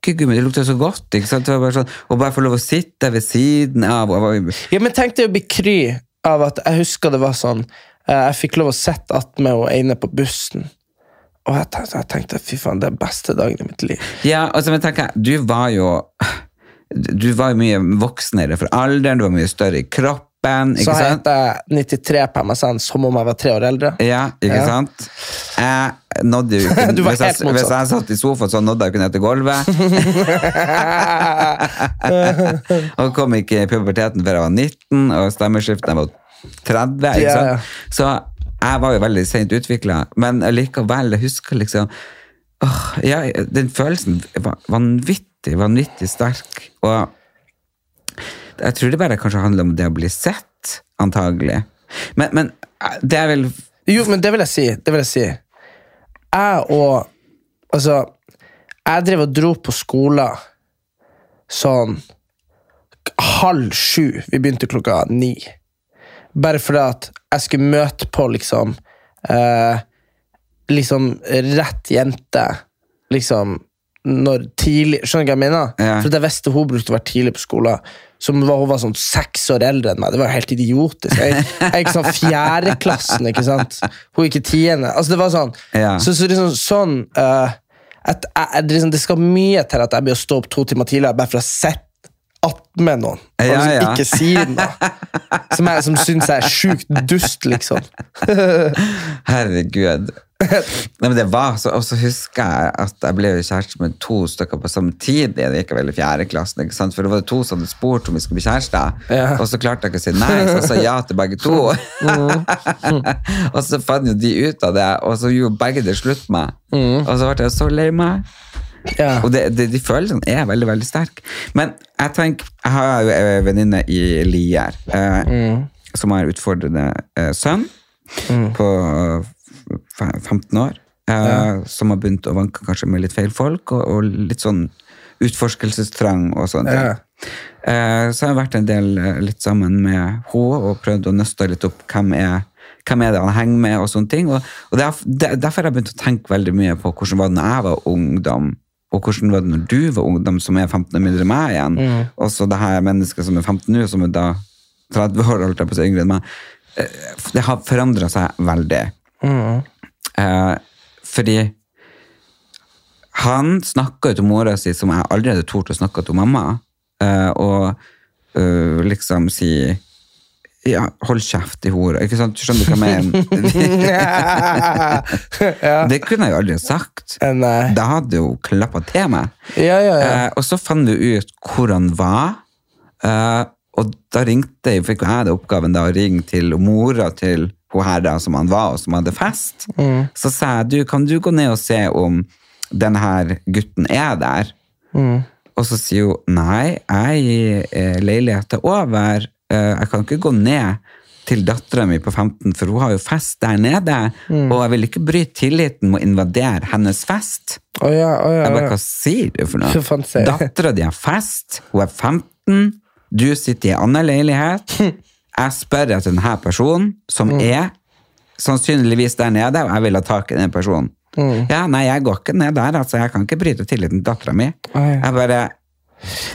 tyggegummi, det lukta så godt, ikke sant? Det var bare sånn, og bare få lov å sitte ved siden av, og, Ja, men tenk deg å bli kry av at jeg husker det var sånn eh, Jeg fikk lov å sitte attmed hun ene på bussen. Og jeg tenkte, jeg tenkte fy faen, det er beste dagen i mitt liv. Ja, altså, men jeg, du var jo Du var jo mye voksnere for alderen, du var mye større i kroppen, Så ikke jeg sant? heter 93 på MSN som om jeg var tre år eldre. Ja, ikke Ja. sant? Jeg nådde jo ikke hvis, jeg, hvis jeg satt i sofaen, så nådde jeg ikke ned til gulvet. og kom ikke i puberteten før jeg var 19, og stemmeskiftet jeg var 30. Ikke sant? Så jeg var jo veldig sent utvikla, men likevel, jeg husker liksom åh, ja, Den følelsen var vanvittig, vanvittig sterk. Og jeg tror det bare kanskje handler om det å bli sett, antagelig. Men, men det er vel Jo, men det vil jeg si. Det vil jeg si. Jeg og Altså, jeg drev og dro på skolen sånn halv sju. Vi begynte klokka ni. Bare fordi at jeg skulle møte på liksom eh, Liksom rett jente. Liksom når tidlig Skjønner du hva jeg mener? Ja. For jeg visste hun brukte å være tidlig på skolen. Hun var, hun var sånn seks år eldre enn meg. Det var helt idiotisk. Jeg, jeg gikk sånn fjerdeklassen, ikke sant? Hun gikk i tiende. Altså, det var sånn. Ja. Så, så liksom sånn uh, at jeg, liksom, Det skal mye til at jeg blir å stå opp to timer tidligere bare for å sitte med noen og liksom ja. ikke sier noe. Som, jeg, som syns jeg er sjukt dust, liksom. Herregud. Nei, men det var så, Og så husker jeg at jeg ble kjæreste med to stykker på samtidig. Det gikk vel i fjerde klassen, for det var to som hadde spurt om vi skulle bli kjærester. Ja. Og så klarte jeg ikke å si nei, så jeg sa ja til begge to. og så fant jo de ut av det, og så gjorde begge det slutt med. Og så ble jeg så lei meg. Ja. Og det, det, de følelsene er veldig, veldig sterke. Men jeg tenker, jeg har jo en venninne i Lier eh, som har utfordrende eh, sønn på eh, 15 år. Eh, Som har begynt å vanke kanskje med litt feil folk, og, og litt sånn utforskelsestrang og sånn. Ja. Eh, så har jeg vært en del eh, litt sammen med henne og prøvd å nøste litt opp hvem er hvem er det han henger med, og sånne ting. Og, og det er, derfor har jeg begynt å tenke veldig mye på hvordan var det når jeg var ungdom, og hvordan var det når du var ungdom, som er 15 år mindre enn meg igjen. Og så det her mennesket som er 15 nå, som er da 30 år holdt jeg på å si, yngre enn meg. Eh, Det har forandra seg veldig. Eh, fordi han snakka til mora si som jeg aldri hadde tort å snakke til mamma, eh, og eh, liksom si ja, hold kjeft i hora, ikke sant? Skjønner du hva jeg mener? Det kunne jeg jo aldri sagt. Eh, Nei. Da hadde hun klappa til meg. Ja, ja, ja. Eh, og så fant vi ut hvor han var. Eh, og da ringte jeg, fikk jeg det oppgaven da, å ringe til mora til hun her da, som han var, og som hadde fest. Så sa jeg, du, kan du gå ned og se om denne her gutten er der? Og så sier hun, nei, jeg er i eh, leiligheten over. Eh, jeg kan ikke gå ned til dattera mi på 15, for hun har jo fest der nede. Og jeg vil ikke bryte tilliten med å invadere hennes fest. Oh, ja, oh, ja, Jeg bare, hva sier du for noe? Dattera di har fest, hun er 15, du sitter i en annen leilighet. Jeg spør etter denne personen, som Mm. er sannsynligvis der nede, og jeg vil ha tak i den personen. Mm. Ja, nei, jeg går ikke ned der, altså, jeg kan ikke bryte tilliten til dattera mi. Oi. Jeg bare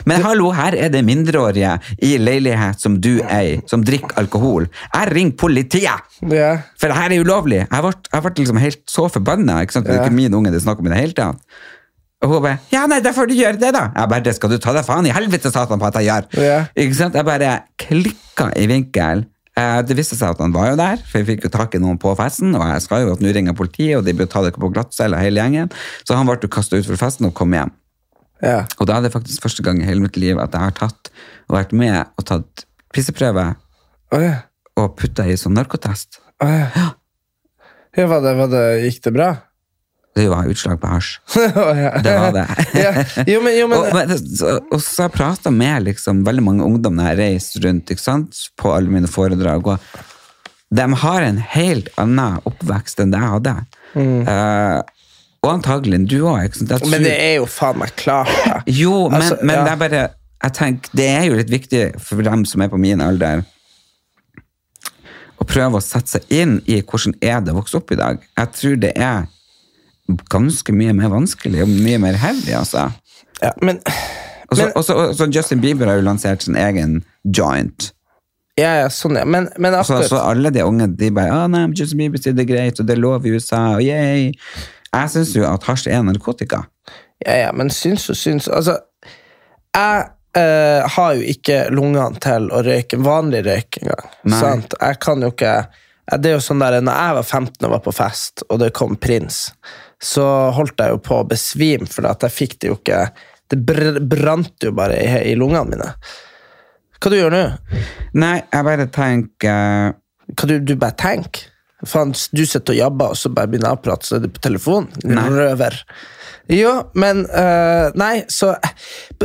men hallo, her er det mindreårige i leilighet som du eier, som drikker alkohol. Jeg ringer politiet! ja. For det her er ulovlig. Jeg ble, jeg ble liksom helt så forbanna. Ikke sant? Det er ikke min unge det er snakk om i det hele tatt. Og hun bare Ja, nei, da får du gjøre det, da. Jeg bare Det skal du ta deg faen i helvete, satan, på at jeg gjør. Ja. Ikke sant? Jeg bare klikka i vinkel. Eh, det viste seg at han var jo der, for jeg fikk jo tak i noen på festen, og jeg skal jo at nå ringer politiet, og de bør ta dere på glattcelle, hele gjengen. Så han ble kasta ut fra festen og kom hjem. Ja. Og da er det faktisk første gang i hele mitt liv at jeg har tatt og vært med og tatt pisseprøve oh, ja. og putta i sånn narkotest. Oh, ja. Ja, var det, var det, gikk det bra? Det var utslag på hasj. oh. Det var det. Ja. Jo, men, jo, men og, men, så, og så har jeg prata med liksom, veldig mange ungdom når jeg har reist rundt sant? på alle mine foredrag. Og de har en helt annen oppvekst enn det jeg hadde. Eh, og antagelig du òg. Men det er jo faen meg klart, da. Jo, men, Altså, men ja. det er bare jeg tenker, Det er jo litt viktig for dem som er på min alder, å prøve å sette seg inn i hvordan er det å vokse opp i dag. Jeg tror det er ganske mye mer vanskelig og mye mer heavy, altså. Ja, men Og så- så- så Justin Bieber har jo lansert sin egen joint. Ja, ja, sånn, ja. Men, men Så, akkurat så alle de unge de bare ah, nei, Justin Bieber sier det er greit, og det er lov i USA, og yay. Jeg syns jo at hasj er narkotika. Ja, ja, men syns og syns Altså, jeg eh, har jo ikke lungene til å røyke vanlig røyk engang. Sant? Jeg kan jo ikke Det er jo sånn der, når jeg var 15 og var på fest, og det kom prins, så holdt jeg jo på å besvime, for at jeg fikk det jo ikke Det br brant jo bare i, i lungene mine. Hva du gjør nå? Nei, jeg bare tenker Hva du, du bare tenker? Faen, du sitter og jabber, og så bare begynner jeg å prate, så er du på telefon? Røver. Jo, men uh, Nei, så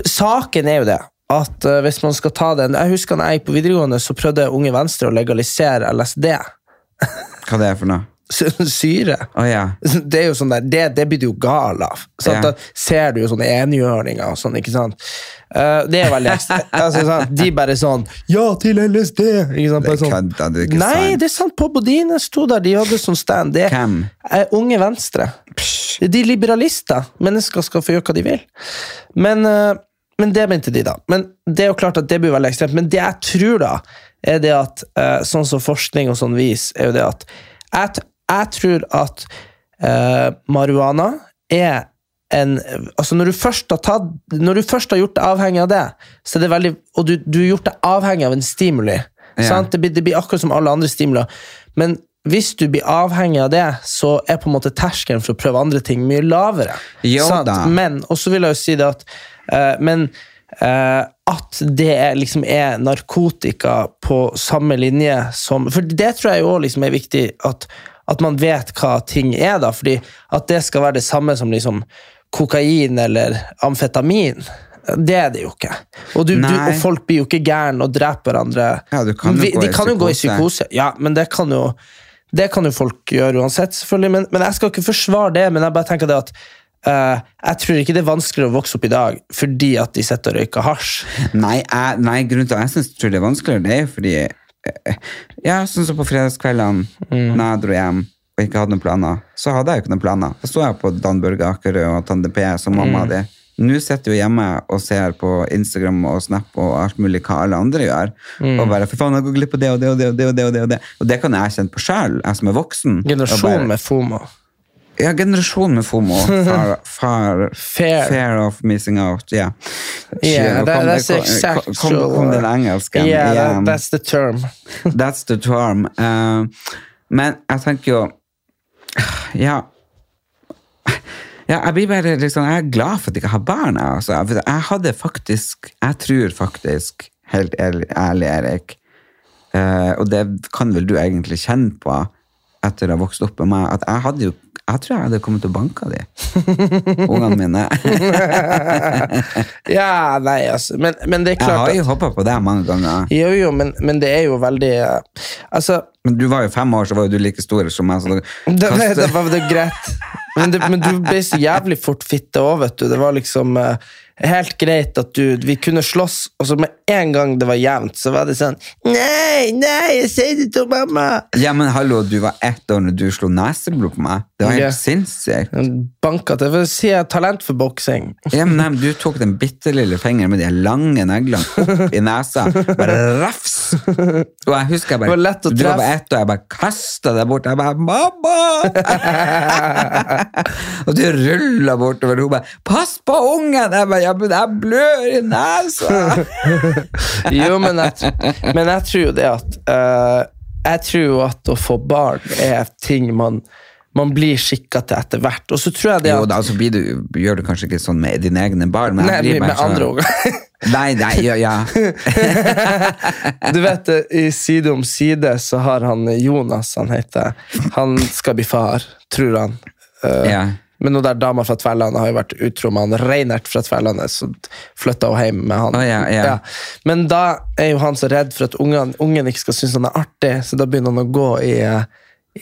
Saken er jo det at uh, hvis man skal ta den Jeg husker når jeg gikk på videregående, så prøvde Unge Venstre å legalisere LSD. hva det er for noe. Sy- Syre. Oh, ja. Det er jo sånn der, det, det blir du jo gal av. Ja. Da ser du jo sånne enhjørninger og sånn, ikke sant? Uh, det er veldig altså, sånn, De bare sånn Ja til LSD! Ikke sant? Det Bare sånn, kødda ikke Nei, sant? det er sant. På Bodine sto der, de hadde sånn stand. Det er Unge Venstre. De er liberalister. Mennesker skal få gjøre hva de vil. Men, uh, men det mente de, da. Men det er jo klart at det blir veldig ekstremt. Men det jeg tror, da, er det at eh, sånn som forskning og sånn vis, er jo det at jeg, t- jeg tror at uh, marihuana er en altså når du, først har tatt, når du først har gjort deg avhengig av det, så er det veldig, og du, du har gjort deg avhengig av en stimuli Ja. sant? Det, blir, det blir akkurat som alle andre stimuler. Men hvis du blir avhengig av det, så er på en måte terskelen for å prøve andre ting mye lavere. Jo sant? Men, og så vil jeg jo si det at uh, Men Uh, at det er, liksom er narkotika på samme linje som For det tror jeg jo liksom er viktig at, at man vet hva ting er, da. fordi at det skal være det samme som liksom kokain eller amfetamin. Det er det jo ikke. Og, du, du, og folk blir jo ikke gærne og dreper hverandre. Ja, du kan Vi- de kan jo gå i psykose. Ja, men det kan jo det kan jo folk gjøre uansett, selvfølgelig. Men, men jeg skal ikke forsvare det. Men jeg bare tenker det at Uh, jeg tror ikke det er vanskeligere å vokse opp i dag fordi at de sitter og røyker hasj. Nei, jeg, nei grunnen til at jeg synes, tror det er vanskeligere, det er fordi Ja, sånn som på fredagskveldene, Mm. når jeg dro hjem og ikke hadde noen planer, så hadde jeg jo ikke noen planer. Da sto jeg på Dan Børge Akerø og Tande P som mamma Mm. di. Nå sitter jeg hjemme og ser på Instagram og Snap og alt mulig hva alle andre gjør. Mm. Og bare for faen, jeg går glipp av det og det og det og det. Og det og det og det Og det kan jeg kjenne på sjøl, jeg som er voksen. Generasjon bare- med FOMO. Ja, generasjonen med FOMO. Far, far, Fair. Fear of missing out. Ja. Yeah, Kom that, that's exactly kom- kom, kom, den engelsken Yeah, that, that's the term. That's the term. Uh, men jeg tenker jo Ja. Ja, jeg blir bare liksom, jeg er glad for at jeg ikke har barn. Altså. Jeg hadde faktisk Jeg tror faktisk, helt ærlig, ærlig Erik, eh, og det kan vel du egentlig kjenne på etter å ha vokst opp med meg, at jeg hadde jo jeg tror jeg hadde kommet å banke de ungene mine. Ja, nei, altså. Men, men det er Jeg har klart jo hoppa på deg mange ganger. Jo, jo, men, men det er jo veldig eh, Altså, Men du var jo fem år, så var jo du like stor som meg. Så det, det, det var det greit. Men, det, men du ble så jævlig fort fitte òg, vet du. Det var liksom uh, helt greit at du Vi kunne slåss, og så med en gang det var jevnt, så var det sånn Nei, nei, jeg sier det til mamma! Ja, men hallo, du var ett år når du slo neseblod på meg. Det var helt Ja. sinnssykt. Banka til. For å si talent for boksing. Ja, men nei, du tok den bitte lille fingeren med de lange neglene opp i nesa. Bare rafs! Og jeg husker jeg bare, var Du var bare ett, og jeg bare kasta deg bort. Jeg bare 'Mamma!' og du rulla bortover. Hun bare 'Pass på ungen!' Jeg bare ja, men jeg blør i nesa! Jo, men jeg, men jeg tror jo det at uh, Jeg tror jo at å få barn er ting man, man blir skikka til etter hvert. Og så tror jeg det Jo at da, altså blir du, gjør du kanskje ikke sånn med dine egne barn, men Nei, jeg blir med sånn- andre unger. Nei, nei, ja, ja. Du vet, eh, I Side om side så har han Jonas, han heter Han skal bli far, tror han. Uh, ja. Men hun der dama fra Tverlandet har jo vært utro med han Reinert fra Tverlandet, så flytta hun hjem med han. Oh, yeah, yeah. ja. Men da er jo han så redd for at ungen, ungen ikke skal synes han er artig, så da begynner han å gå i,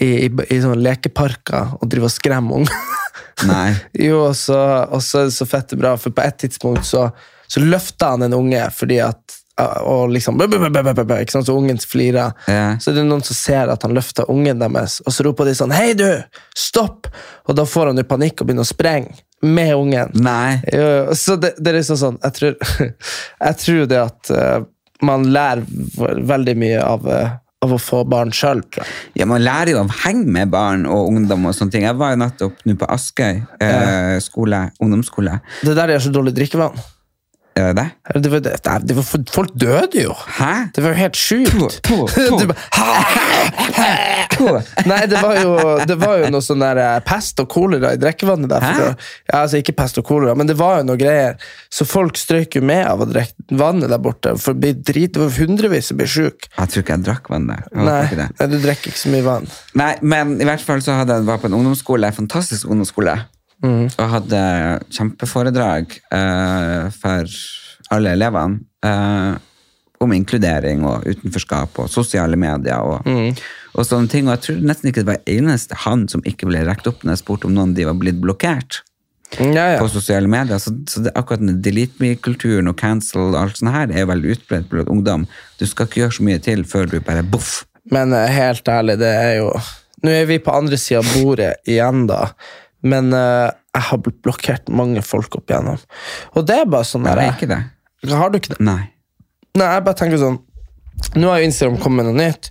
i, i, i sånne lekeparker og drive og skremme unger. Nei. jo, og så, er det så fett bra, for på et tidspunkt så, så løfter han en unge fordi at og liksom, bæ, bæ, bæ, ikke sant, så ungen flirer. Yeah. Så det er noen som ser at han løfter ungen deres, og så roper de sånn 'Hei, du! Stopp!' Og da får han jo panikk og begynner å sprenge med ungen. Nei. Så det, det er liksom sånn Jeg tror, jeg tror det at uh, man lærer veldig mye av, uh, av å få barn sjøl. Ja, Man lærer jo av å henge med barn og ungdom. og sånne ting. Jeg var jo nettopp nå på Askøy eh, skole, ungdomsskole. Det der er så dårlig drikkevann. Er det det? Det var, det, det var, folk døde jo! Hæ? Det var jo helt sjukt. Nei, det var jo, det var jo noe sånn der eh, pest og kolera i drikkevannet der. For ja, altså Ikke pest og kolera, men det var jo noe greier. Så folk strøyk jo med av å drikke vannet der borte. For det, drit, det var hundrevis som ble sjuke. Jeg tror ikke jeg drakk vann der. Nei, du drikker ikke så mye vann. Nei, men i hvert fall så hadde jeg var på en ungdomsskole, en fantastisk ungdomsskole, og hadde kjempeforedrag eh, for alle elevene eh, om inkludering og utenforskap og sosiale medier og, og sånne ting. Og jeg tror nesten ikke det var eneste han som ikke ble rekt opp når jeg spurte om noen de var blitt blokkert Ja, ja. på sosiale medier. Så, så det, akkurat den delete me-kulturen og cancel og alt sånt her er veldig utbredt blant ungdom. Du skal ikke gjøre så mye til før du bare boff. Men eh, helt ærlig, det er jo Nå er vi på andre sida av bordet igjen, da. Men uh, jeg har blitt blokkert mange folk opp igjennom. Og det er bare sånn Jeg er ikke det. Har du ikke det? Nei. Nei, jeg bare tenker sånn Nå har jo Instagram kommet med noe nytt.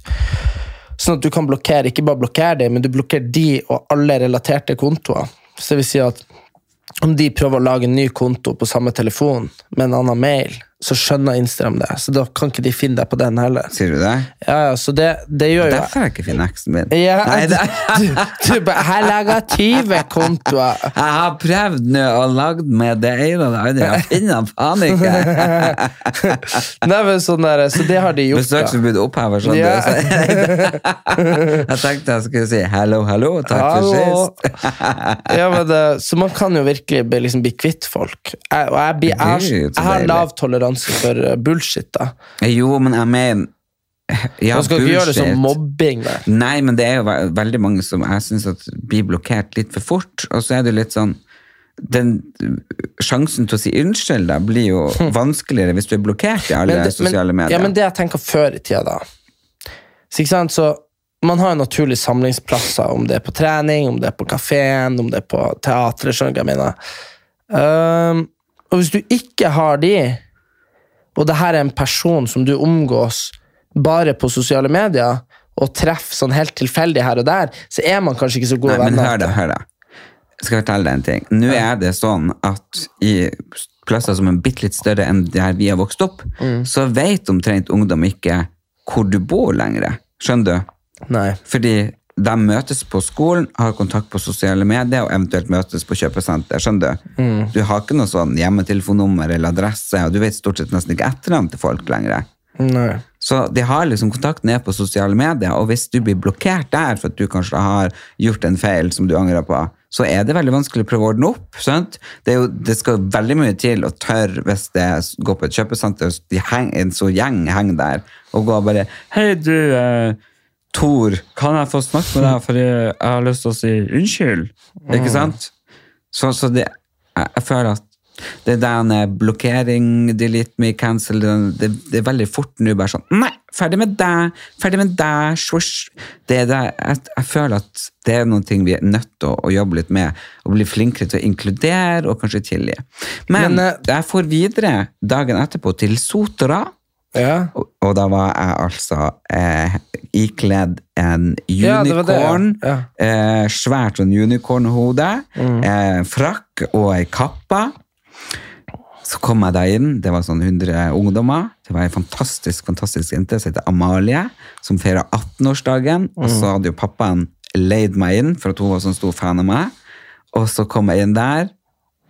Sånn at du kan blokkere, ikke bare blokkere dem, men du blokkerer de og alle relaterte kontoer. Så det vil si at om de prøver å lage en ny konto på samme telefon med en annen mail, så skjønner Instagram det. Så da kan ikke de finne deg på den heller. Sier du det? Ja, ja, så det, det gjør jo Derfor har jeg ikke funnet eksen min. ja, Nei, det, du, du, bare, Jeg legger 20 kontoer. jeg har prøvd nå å lage med det ene og det andre. Jeg finner faen ikke. Nei, men sånn der, så det har de gjort. Besøksforbud opphever, sånn. Ja. du. Jeg tenkte jeg skulle si hallo, hallo, takk for sist. ja, men det, så man kan jo virkelig bli, liksom, bli kvitt folk. Jeg, og jeg, blir, jeg, jeg, jeg, har lav toleranse for uh, bullshit. da. Jo, men jeg mener ja, Man skal ikke gjøre det som mobbing. Der. Nei, men det er jo ve- veldig mange som jeg synes blir blokkert litt for fort, og så er det litt sånn den sjansen til å si unnskyld da blir jo vanskeligere hvis du er blokkert i alle Hm. det- sosiale medier. Ja, men det jeg tenker før i tida, da. Så, sant? så man har jo naturlige samlingsplasser, om det er på trening, om det er på kafeen, om det er på teatret. skjønner du hva jeg mener. Um, og hvis du ikke har de, og det her er en person som du omgås bare på sosiale medier, og treffer sånn helt tilfeldig her og der, så er man kanskje ikke så gode Nei, men venner. hør da, hør da. Jeg skal fortelle deg en ting. Nå er det sånn at i plasser som er bitte litt større enn der vi har vokst opp, Mm. så vet omtrent ungdom ikke hvor du bor lenger. Skjønner du? Nei. Fordi de møtes på skolen, har kontakt på sosiale medier og eventuelt møtes på kjøpesenter. Skjønner du? Mm. Du har ikke noe sånn hjemmetelefonnummer eller adresse, og du vet stort sett nesten ikke etternavn til folk lenger. Nei. Så de har liksom kontakt ned på sosiale medier, og hvis du blir blokkert der for at du kanskje har gjort en feil som du angrer på, så er det veldig vanskelig å prøve å ordne opp. Sant? Det, jo, det skal veldig mye til å tørre hvis det går på et kjøpesenter, og de heng, en så gjeng henger der, og går bare Hei, du, eh, Tor, kan jeg få snakke med deg, for jeg, har lyst til å si unnskyld? Ikke sant? Så, så det, jeg, jeg føler at det der blokkering, delete me, cancel, det, det, det er veldig fort nå bare sånn Nei, ferdig med deg, ferdig med deg. Det er jeg, jeg føler at det er noen ting vi er nødt til å, å jobbe litt med, og bli flinkere til å inkludere og kanskje tilgi. Men, Men, eh, jeg får videre dagen etterpå til Sotra. Ja. Og, og da var jeg altså eh, ikledd en Ja, det det, ja. unicorn, eh, svært sånn unicornhode, Mm. eh, frakk og ei kappa. Så kom jeg da inn, det var sånn 100 ungdommer. Det var ei fantastisk fantastisk jente som heter Amalie, som feira 18-årsdagen. Og så hadde jo pappaen leid meg inn, for at hun var sånn stor fan av meg. Og så kom jeg inn der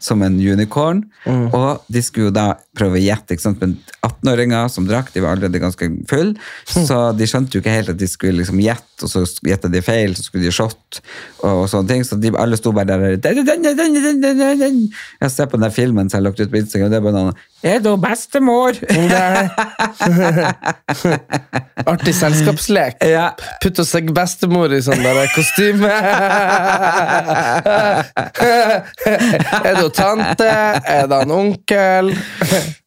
som en unicorn. Mm. Og de skulle jo da prøve å gjette. ikke sant? Men 18-åringer som drakk, de var allerede ganske fulle, mm. så de skjønte jo ikke helt at de skulle liksom gjette, og så gjetta de feil, så skulle de shot og, og sånne ting. Så de, alle sto bare der Jeg ser på den der filmen som jeg lukket ut på Instagram, det er bare noen Er du bestemor? Mm, Artig selskapslek. Ja. Putt oss bestemor i sånn der kostyme. er du tante? Er det en onkel?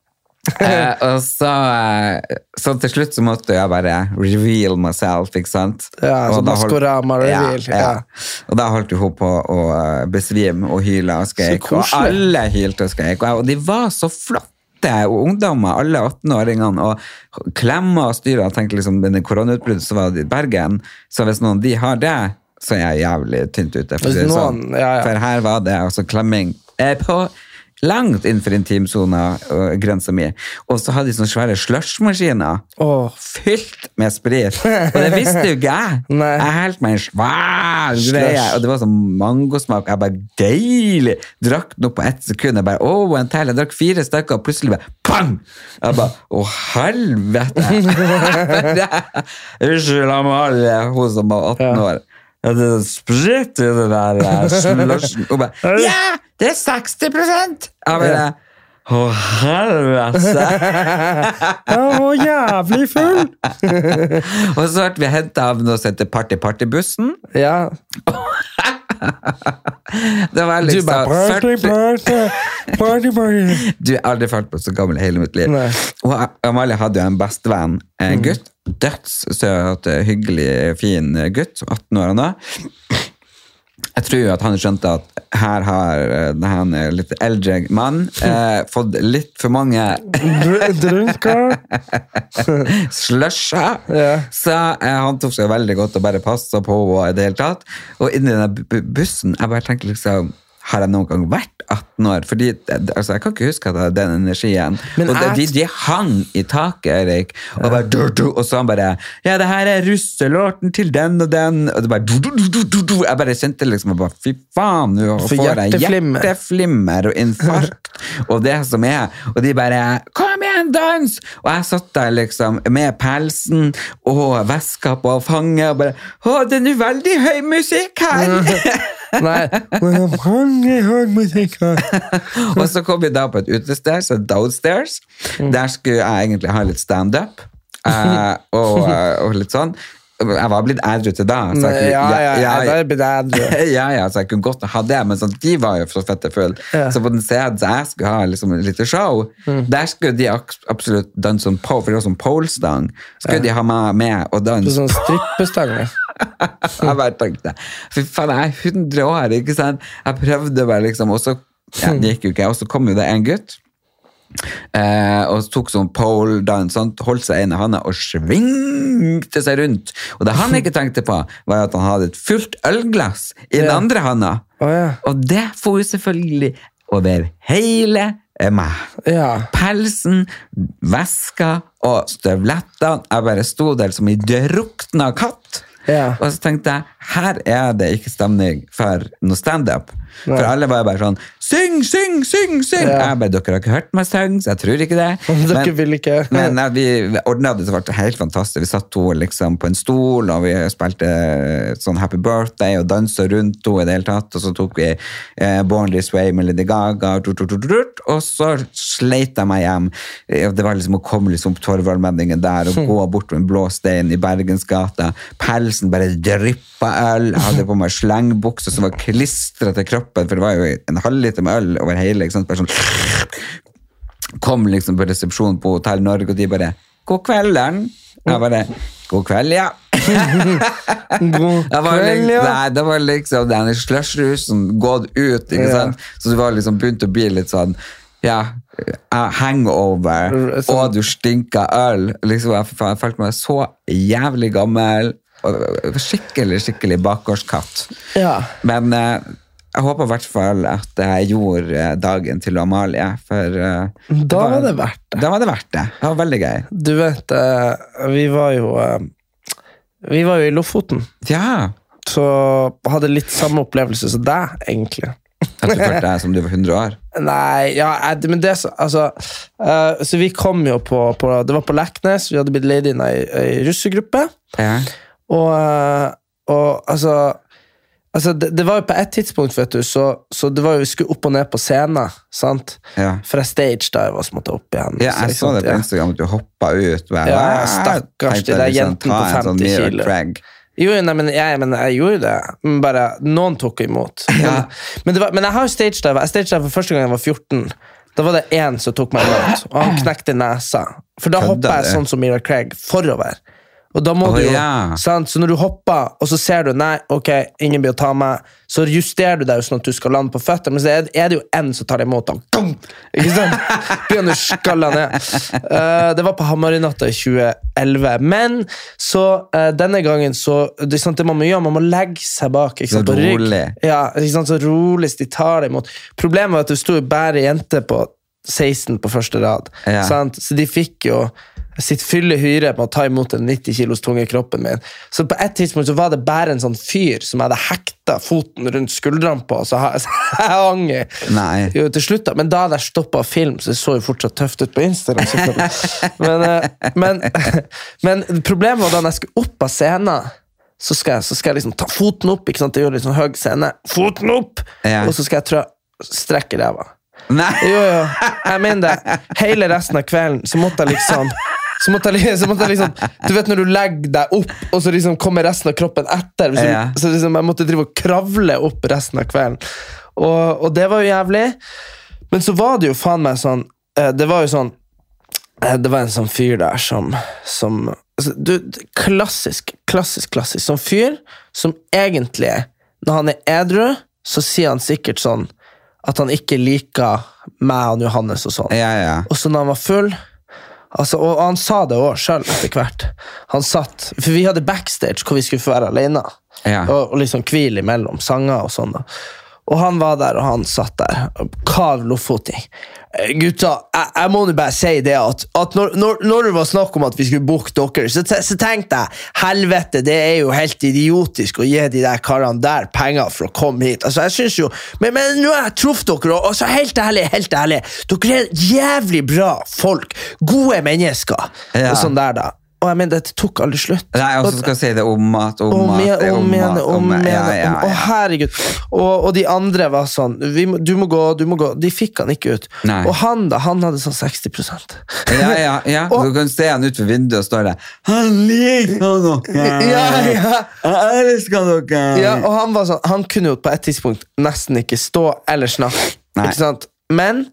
Eh, og så, eh, så til slutt så måtte jeg bare reveal myself, ikke sant? Ja, så Og Maskorama reveal, Ja, ja. ja. Og da holdt hun på å eh, besvime og hyle og skreik. Og alle hylte og skreik. og og de var så flotte ungdommer, alle 18-åringene, og klemmer og styrer. Jeg tenkte liksom, under koronautbruddet så var det i Bergen, så hvis noen av de har det, så er jeg jævlig tynt ute. For, sånn. noen- ja, ja. for her var det altså klemming på langt innenfor intimsona og grensa mi. Og så hadde de sånne svære slushmaskiner oh. fylt med sprit. Og det visste jo ikke jeg. Jeg helte meg en svær greie, og det var sånn mangosmak. Jeg bare deilig! Drakk noe på ett sekund. Jeg bare, åh, en tell. Jeg drakk fire stykker, og plutselig bare pang! Jeg bare, å helvete! Unnskyld, hun som var 18 år. Ja, det er sprit i det der slushen. Hun bare, ja, det er 60 Jeg bare, å helvete! Å, jævlig full! Og så ble vi henta av noe som heter Party Party-bussen. Ja. Det var Du liksom bare party, 40 party, party, party. Du har aldri følt på så gammel i hele mitt liv. Nei. Og Amalie hadde jo en bestevenn, en gutt. Dødssøt, hyggelig, fin gutt. 18 år han da. Jeg tror at han skjønte at her har denne en litt eldre mann eh, fått litt for mange Drinker. slusher. Ja. Så eh, han tok seg veldig godt og bare passa på henne i det hele tatt. Og inni den bu- bu- bussen, jeg bare tenker liksom har jeg noen gang vært 18 år? Fordi, altså, Jeg kan ikke huske at jeg hadde den energien. Men og de, de, hang i taket, Erik. Og, bare, du, du, og så han bare Ja, det her er russelåten til den og den. Og det bare du, du, du, du, du, du. Jeg bare kjente liksom bare, Fy faen, nå får jeg hjerteflimmer og infarkt. og det som er. Og de bare Kom igjen, dans! Og jeg satt der liksom med pelsen og veska på fanget og bare Å, det er nå veldig høy musikk her! Og så kom vi da på et utested, så downstairs. Der skulle jeg egentlig ha litt standup. Uh, og, og litt sånn. Jeg var blitt ædru til da. Så jeg, Ja, ja, ja, jeg, jeg, ja, ja, så jeg kunne godt ha det, men sånn, de var jo så fette fulle. Ja. Så på den så jeg skulle ha liksom et lite show, der skulle de absolutt danse sånn pole, for det var sånn polestang. Skulle de ha meg med og danse. sånn strippestang. Jeg bare tenkte Fy faen, jeg er 100 år, ikke sant? Jeg prøvde bare liksom, og så ja, Det gikk jo ikke. Og så kom jo det en gutt. Eh, og tok sånn pole dance, sånt, holdt seg i ene handa og svingte seg rundt. Og det han ikke tenkte på, var at han hadde et fullt ølglass i den Ja. andre hånda. Oh, ja. Og det får jo selvfølgelig over hele meg. Ja. Pelsen, veska og støvlettene. Jeg bare sto der som ei drukna katt. Ja. Og så tenkte jeg, her er det ikke stemning for noe standup. For alle var jo bare sånn Syng, syng, syng! syng! Ja. Jeg bare, Dere har ikke hørt meg synge, så jeg tror ikke det. Dere vil ikke. Men ja, vi ordna det, så ble det helt fantastisk. Vi satt henne liksom på en stol, og vi spilte sånn Happy Birthday og dansa rundt henne i det hele tatt. Og så tok vi eh, Born This Way med Lady Gaga, og så sleit jeg meg hjem. Eh, Det var liksom å komme liksom på Torvaldmenningen der og gå bort med en blå stein i Bergensgata. Pelsen bare dryppa øl. Jeg hadde på meg slengbukse som var klistra til kroppen, for det var jo en halvliter med øl over hele. ikke sant? Bare sånn kom liksom på resepsjonen på Hotell Norge, og de bare 'God kvelden'. Jeg bare 'God kveld, ja'. God Det var, kveld, liksom, ja. nei, det var liksom den slushrusen gått ut, ikke sant? Så det var liksom begynt å bli litt sånn ja, eh, hangover, R- sånn- og du stinka øl. Liksom, jeg, jeg følte meg så jævlig gammel. Skikkelig, skikkelig bakgårdskatt. Ja. Men eh, jeg håper i hvert fall at jeg gjorde eh, dagen til Amalie, for uh, Da var det verdt det. Da var det verdt det. Det var veldig gøy. Du vet, uh, vi var jo uh, Vi var jo i Lofoten, Ja. så hadde litt samme opplevelse som deg, egentlig. At du følte deg som du var 100 år. Nei, ja, men det så- Altså, så vi kom jo på, på Det var på Leknes, vi hadde blitt leid inn ei, russegruppe. Ja. Og, og altså Altså, det, det var jo på et tidspunkt, vet du, så, så det var jo, vi skulle opp og ned på scenen. sant? Ja. Fra stage divers måtte opp igjen. Ja, jeg så så det på Ja. Instagram at du hoppa ut. Bare, Ja, stakkars de der jentene på 50 sånn 50 kilo. Jo, nei, men jeg, men jeg gjorde det. Men bare, noen tok imot. Ja. Men, men, det var, men jeg har jo stagedive. Jeg stagedive for første gang jeg var 14. Da var det én som tok meg imot, og han knekte nesa. For da hoppa jeg sånn som Mira Craig, forover. Og da må oh, du jo, yeah. sant? Så når du hopper, og så ser du nei, ok, ingen blir å ta meg, så justerer du deg sånn at du skal lande på føttene, men så er, det jo én som tar deg imot. Og, ikke sant? Begynner å skalle ned. Uh, det var på Hamarinatta i 2011. Men så uh, denne gangen så det, sant, det man må gjøre, man må legge seg bak. Ikke sant, på rygg. Ja, ikke sant, så rolig de tar deg imot. Problemet var at det sto bare jenter på 16 på første rad. Ja. Sant? Så de fikk jo sitt fylle hyre med å ta imot den 90 kilos tunge kroppen min. Så på et tidspunkt så var det bare en sånn fyr som jeg hadde hekta foten rundt skuldrene på, så jeg, jeg hang i. Jo, til slutt da, Men da hadde jeg stoppa film, så det så jo fortsatt tøft ut på Instagram. Men, eh, men, men problemet var da når jeg skulle opp av scenen, så skal jeg, så skal jeg liksom ta foten opp. ikke sant? Det gjør litt sånn høy scene. Foten opp! Ja. Og så skal jeg trø strekke ræva. Nei! Jo, jo, jeg mener det. Hele resten av kvelden så måtte jeg liksom så måtte, jeg, så måtte jeg liksom Du vet når du legger deg opp, og så liksom kommer resten av kroppen etter. Så, Ja. så liksom jeg måtte drive og kravle opp resten av kvelden. Og, og det var jo jævlig. Men så var det jo faen meg sånn eh, Det var jo sånn eh, Det var en sånn fyr der som, som altså, du, Klassisk, klassisk, klassisk. Sånn fyr som egentlig, når han er edru, så sier han sikkert sånn at han ikke liker meg og Johannes og sånn. Ja, ja. Og så når han var full altså, Og han sa det òg sjøl etter hvert. Han satt, For vi hadde backstage hvor vi skulle få være alene. Ja. Og, og liksom hvile imellom sanger og sånn. Og han var der, og han satt der. Kav lofoting. Eh, Gutta, jeg, jeg må nå bare si det at, at når, når, når det var snakk om at vi skulle booke dere, så, så tenkte jeg helvete, det er jo helt idiotisk å gi de der karene der penger for å komme hit. Altså, jeg synes jo, Men, men nå har jeg truffet dere, og altså, helt ærlig, helt ærlig, dere er jævlig bra folk. Gode mennesker. Ja. Og sånn der, da. Og jeg mener, det tok aldri slutt. Nei, og så skal jeg si det om at, om, om at, om, om igjen, om igjen. ja, ja, ja. Å, herregud. Og, og de andre var sånn må, Du må gå, du må gå. De fikk han ikke ut. Nei. Og han da, han hadde sånn 60% Ja, ja, ja. Og- Du kan se han ut ved vinduet og står der Han liker dere! Ja, ja. Jeg elsker dere! Ja, og han var sånn Han kunne jo på et tidspunkt nesten ikke stå eller snakke. Ikke sant? Men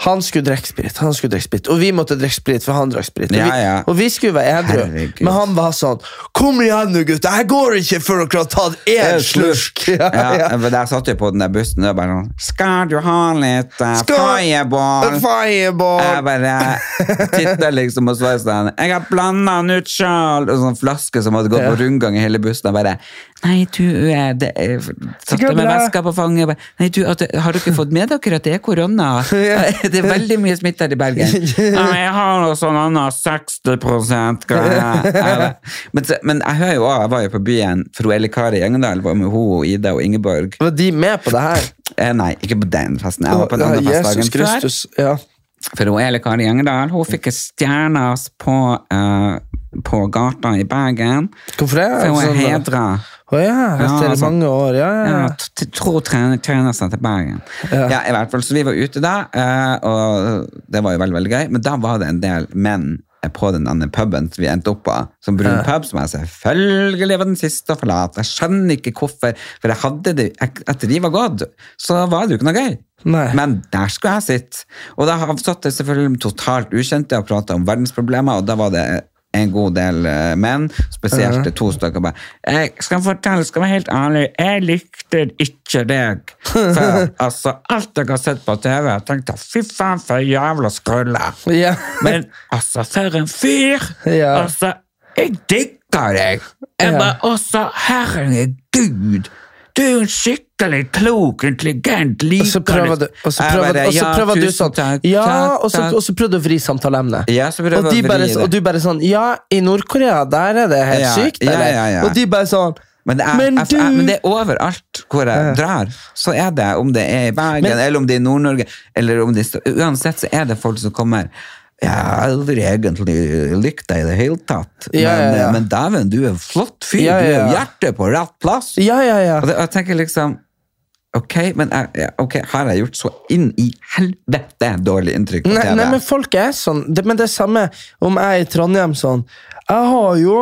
han skulle drikke sprit, han skulle drikke sprit, og vi måtte drikke sprit, for han drakk sprit. Og, Ja, vi, ja. og vi skulle være edru, men han var sånn Kom igjen nå, gutter! Jeg går ikke før dere har tatt én slurk! Ja, Ja, ja. Der satt vi på den der bussen og bare sånn Skal du ha litt uh, fireball? Fireball! Jeg bare titter liksom og er sånn Jeg har blanda den ut sjøl! Og sånn flaske som hadde gått Ja. på rundgang i hele bussen. Og bare Nei, du eh, det er, Satte med veska på fanget. og bare, Nei, du, at, Har dere fått med dere at det er korona? Det er veldig mye smitte her i Bergen. Ja, men jeg har noe sånn annet 60 greier. Jeg men, men jeg hører jo også, jeg var jo på byen for Elle Kari Engedal var med hun, Ida og Ingeborg. Var de med på det her? Eh, nei, ikke på den festen. Jeg var på en Ja, festdagen før. Kristus. Ja. For hun Ele Kari Engedal hun fikk en på, eh, på gata i Bergen. Hvorfor det? For hun er Sånn, hedra. Å ja, etter Ja, sånn. mange år. Ja, ja, Ja, ja. tro seg til Bergen. Ja. i hvert fall, Så vi var ute da, eh, og det var jo veldig veldig gøy. Men da var det en del menn eh, på den andre puben som vi endte opp på, som brun pub, som jeg selvfølgelig var den siste å forlate. Jeg skjønner ikke hvorfor, for jeg hadde det, etter de var gått, så var det jo ikke noe gøy. Nei. Men der skulle jeg sitte. Og da satt jeg selvfølgelig totalt ukjente og prata om verdensproblemer, og da var det en god del eh, menn, spesielt to stykker. bare, Jeg skal fortelle, skal være helt ærlig, jeg likte ikke deg før. altså, alt jeg har sett på TV, jeg tenkte fy faen, for en jævla skrulle. Ja. Men altså, for en fyr! Ja. Altså, jeg digger deg! Jeg bare, også, herregud! Du er jo en skikkelig klok, intelligent, Og så prøver du, og så prøver, bare, og så prøver du sånn takk, Ja, og så, prøvde og så prøver du å vri samtaleemnet. Ja, så og, de bare, og du bare sånn Ja, i Nord-Korea, der er det helt Ja, sykt, ja, eller? ja, ja. Og de bare sånn Men det, er, Men du... jeg- men det er overalt hvor jeg drar. Så er det, om det er i Bergen, Men- eller om det er i Nord-Norge, eller om det er Uansett så er det folk som kommer Jeg har aldri egentlig likt deg i det hele tatt, Ja, men, ja, ja. men dæven, du er en flott fyr. Du er ja. hjertet på rett plass. Ja, ja, ja. Og jeg tenker liksom Ok, men jeg, ja, ok, har jeg gjort så inn i helvete dårlig inntrykk på Nei, nei, men folk er sånn. Det, men det er samme om jeg er i Trondheim sånn jeg har, jo,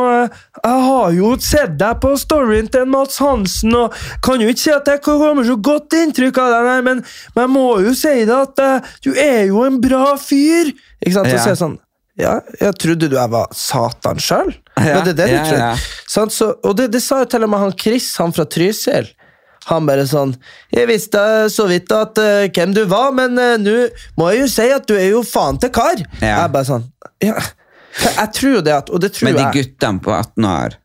jeg har jo sett deg på storyen til Mats Hansen, og kan jo ikke si at jeg kommer så godt inntrykk av deg, men, men jeg må jo si det at uh, du er jo en bra fyr. Ikke sant? Så Ja. så er jeg sånn ja, jeg trodde du jeg var Satan sjøl? Ja, det det du ja, trodde? ja. Så, og det, det sa jo til og med han Chris, han fra Trysil. Han bare sånn Jeg visste så vidt at uh, hvem du var, men uh, nå må jeg jo si at du er jo faen til kar. Ja. Jeg bare sånn ja. Jeg, tror jo det at Og det tror Men de guttene på 18 år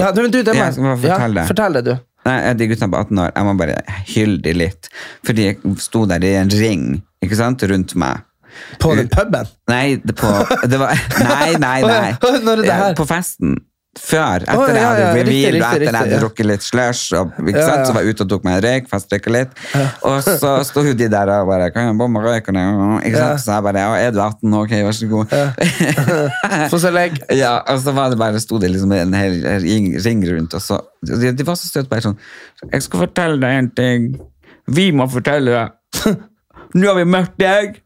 ja, men du, det må, Jeg skal bare fortelle ja, det. Fortell det, du. Nei, de guttene på 18 år, jeg må bare hylle de litt. Fordi jeg sto der i en ring, ikke sant, rundt meg. På den puben. Nei, det, på, det var, nei, nei, nei. Når er det her? På festen. Før, etter oh, ja, jeg hadde reveal, og etter jeg hadde drukket litt slush, og, Ja, så var jeg ute og tok meg en røyk, fastdrikket litt. Og så sto hun de der og bare Kan jeg bomme røyken? Ikke sant? Ja. Så jeg bare Ja, er du 18? Ok, vær så god. Få se legg. Ja, og så var det bare, sto det liksom en hel ring, ring rundt, og så de, de var så søte, bare sånn Jeg skal fortelle deg en ting. Vi må fortelle deg. Nå har vi møtt deg,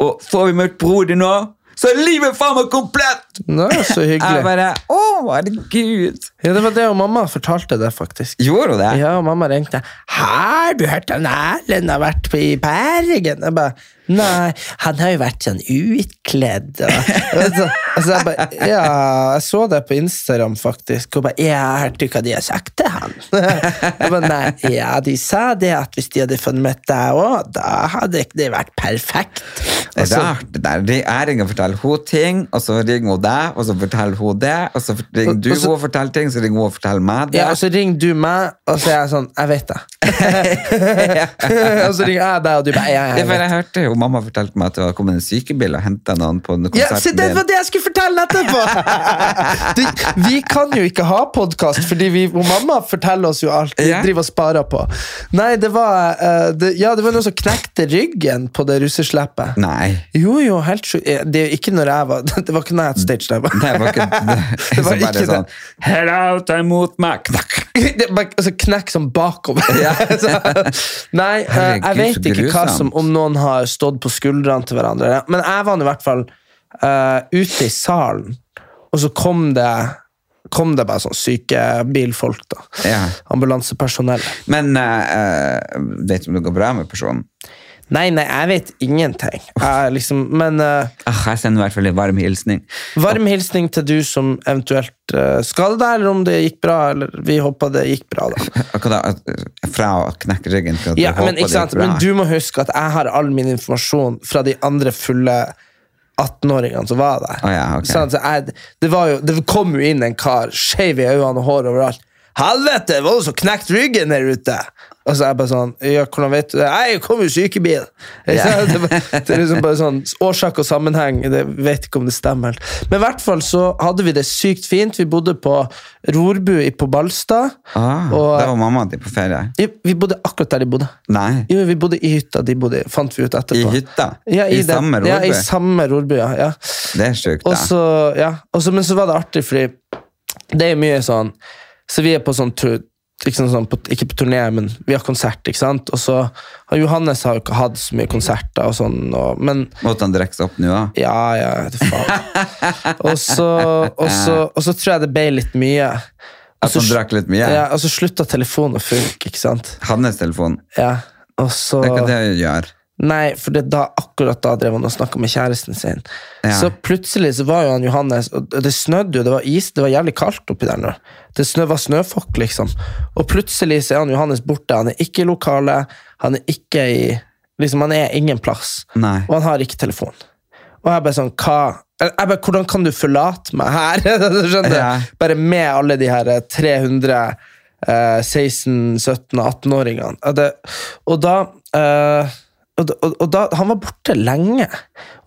og får vi møtt broren din nå, så livet faen meg komplett! Nå, så hyggelig. Jeg bare Å, herregud. Ja, det var det, og mamma fortalte det, faktisk. Gjorde hun det? Ja, og mamma ringte. 'Har du hørt han Erlend har vært på i Bergen?' Jeg bare 'Nei, han har jo vært sånn utkledd'. Og, og så, altså, jeg bare 'Ja, jeg så det på Instagram, faktisk'. Og bare 'Ja, hørte du hva de har sagt til han?' Jeg bare 'Nei, ja, de sa det at hvis de hadde fått møtt deg òg, da hadde ikke det vært perfekt'. Det Og så- er det der. De- Jeg ringer og forteller hun ting, og så ringer hun deg, og så forteller hun det, og så ringer du og og forteller ting, så ringer hun og forteller meg det. Ja, og så ringer du meg, og så er jeg sånn 'Jeg vet det'. og så ringer jeg deg, og du bare 'Ja, jeg, jeg vet det'. jeg hørte jo mamma fortalte meg at det var kommet en sykebil og henta noen på konserten Ja, se, det var det jeg skulle fortelle etterpå! Du, vi kan jo ikke ha podkast, fordi vi, mamma forteller oss jo alt vi driver og sparer på. Nei, det var uh, det, Ja, det var noen som knekte ryggen på det russesleppet. Nei. Jo, jo, helt sjukt. Eh, Det er ikke når jeg var Det var ikke når jeg hadde stage der. Det var ikke det, Det var ikke det. sånn Hello, ta imot meg! Knakk. Det altså, knekk som bakover. Så, nei, uh, jeg vet ikke hva som, om noen har stått på skuldrene til hverandre. Men jeg var i hvert fall eh, ute i salen, og så kom det kom det bare sånn sykebilfolk, da. Ja. Ambulansepersonell. Men eh, vet du om det går bra med personen? Nei, nei, jeg vet ingenting. Jeg, liksom, men uh, Ah, jeg sender i hvert fall en varm hilsning. varm hilsning til du som eventuelt uh, skadet deg, eller om det gikk bra. Eller vi håper det gikk bra, da. Fra å knekke ryggen til at Ja, du håper men, det gikk bra? men du må huske at jeg har all min informasjon fra de andre fulle 18-åringene som var der. Oh, ja, okay. sånn, Så jeg, det, var jo, det kom jo inn en kar, skeiv i øynene og hår overalt. Helvete, var det som knekt ryggen der ute? Og så er jeg bare sånn Ja, hvordan vet du det? Nei, jeg kom i sykebil. Ja. Det, er liksom bare sånn Årsak og sammenheng. Det vet ikke om det stemmer. Men i hvert fall så hadde vi det sykt fint. Vi bodde på Rorbu i- på Balstad. Ah, og- da var mamma di på ferie? Vi bodde akkurat der de bodde. Nei. Jo, vi bodde i hytta, de bodde, fant vi ut etterpå. I hytta? Ja, i, I det, samme Ja, i Rorbu? samme Rorbu, ja. ja. Det er sjukt, da. Også, ja. Også, men så var det artig, fordi det er mye sånn Så vi er på sånn liksom sånn på, ikke på turné, men vi har konsert, ikke sant? Og så har Johannes har jo ikke hatt så mye konserter og sånn, og, men Måtte han drikke seg opp nå, da? ja, ja, faen. og, så, og, så, og så tror jeg det ble litt mye. At han drakk litt mye? Ja, og så slutta telefonen å funke, ikke sant? Hans telefon? Ja, og så Det er ikke det jeg gjør. Nei, for det da, akkurat da drev han og snakka med kjæresten sin. Ja. Så plutselig så var jo han Johannes Og det snødde jo, det var is, det var jævlig kaldt oppi der nå. Det snø, var snøfokk, liksom. Og plutselig så er han Johannes borte. Han er ikke i lokalet, han er ikke i Liksom, han er ingen plass. Nei. Og han har ikke telefon. Og jeg bare sånn, hva jeg bare, Hvordan kan du forlate meg her? Skjønner du? Ja. Bare med alle de her 300 eh, 16-, 17-, 18-åringene. Og da eh, og, og, og da, Han var borte lenge.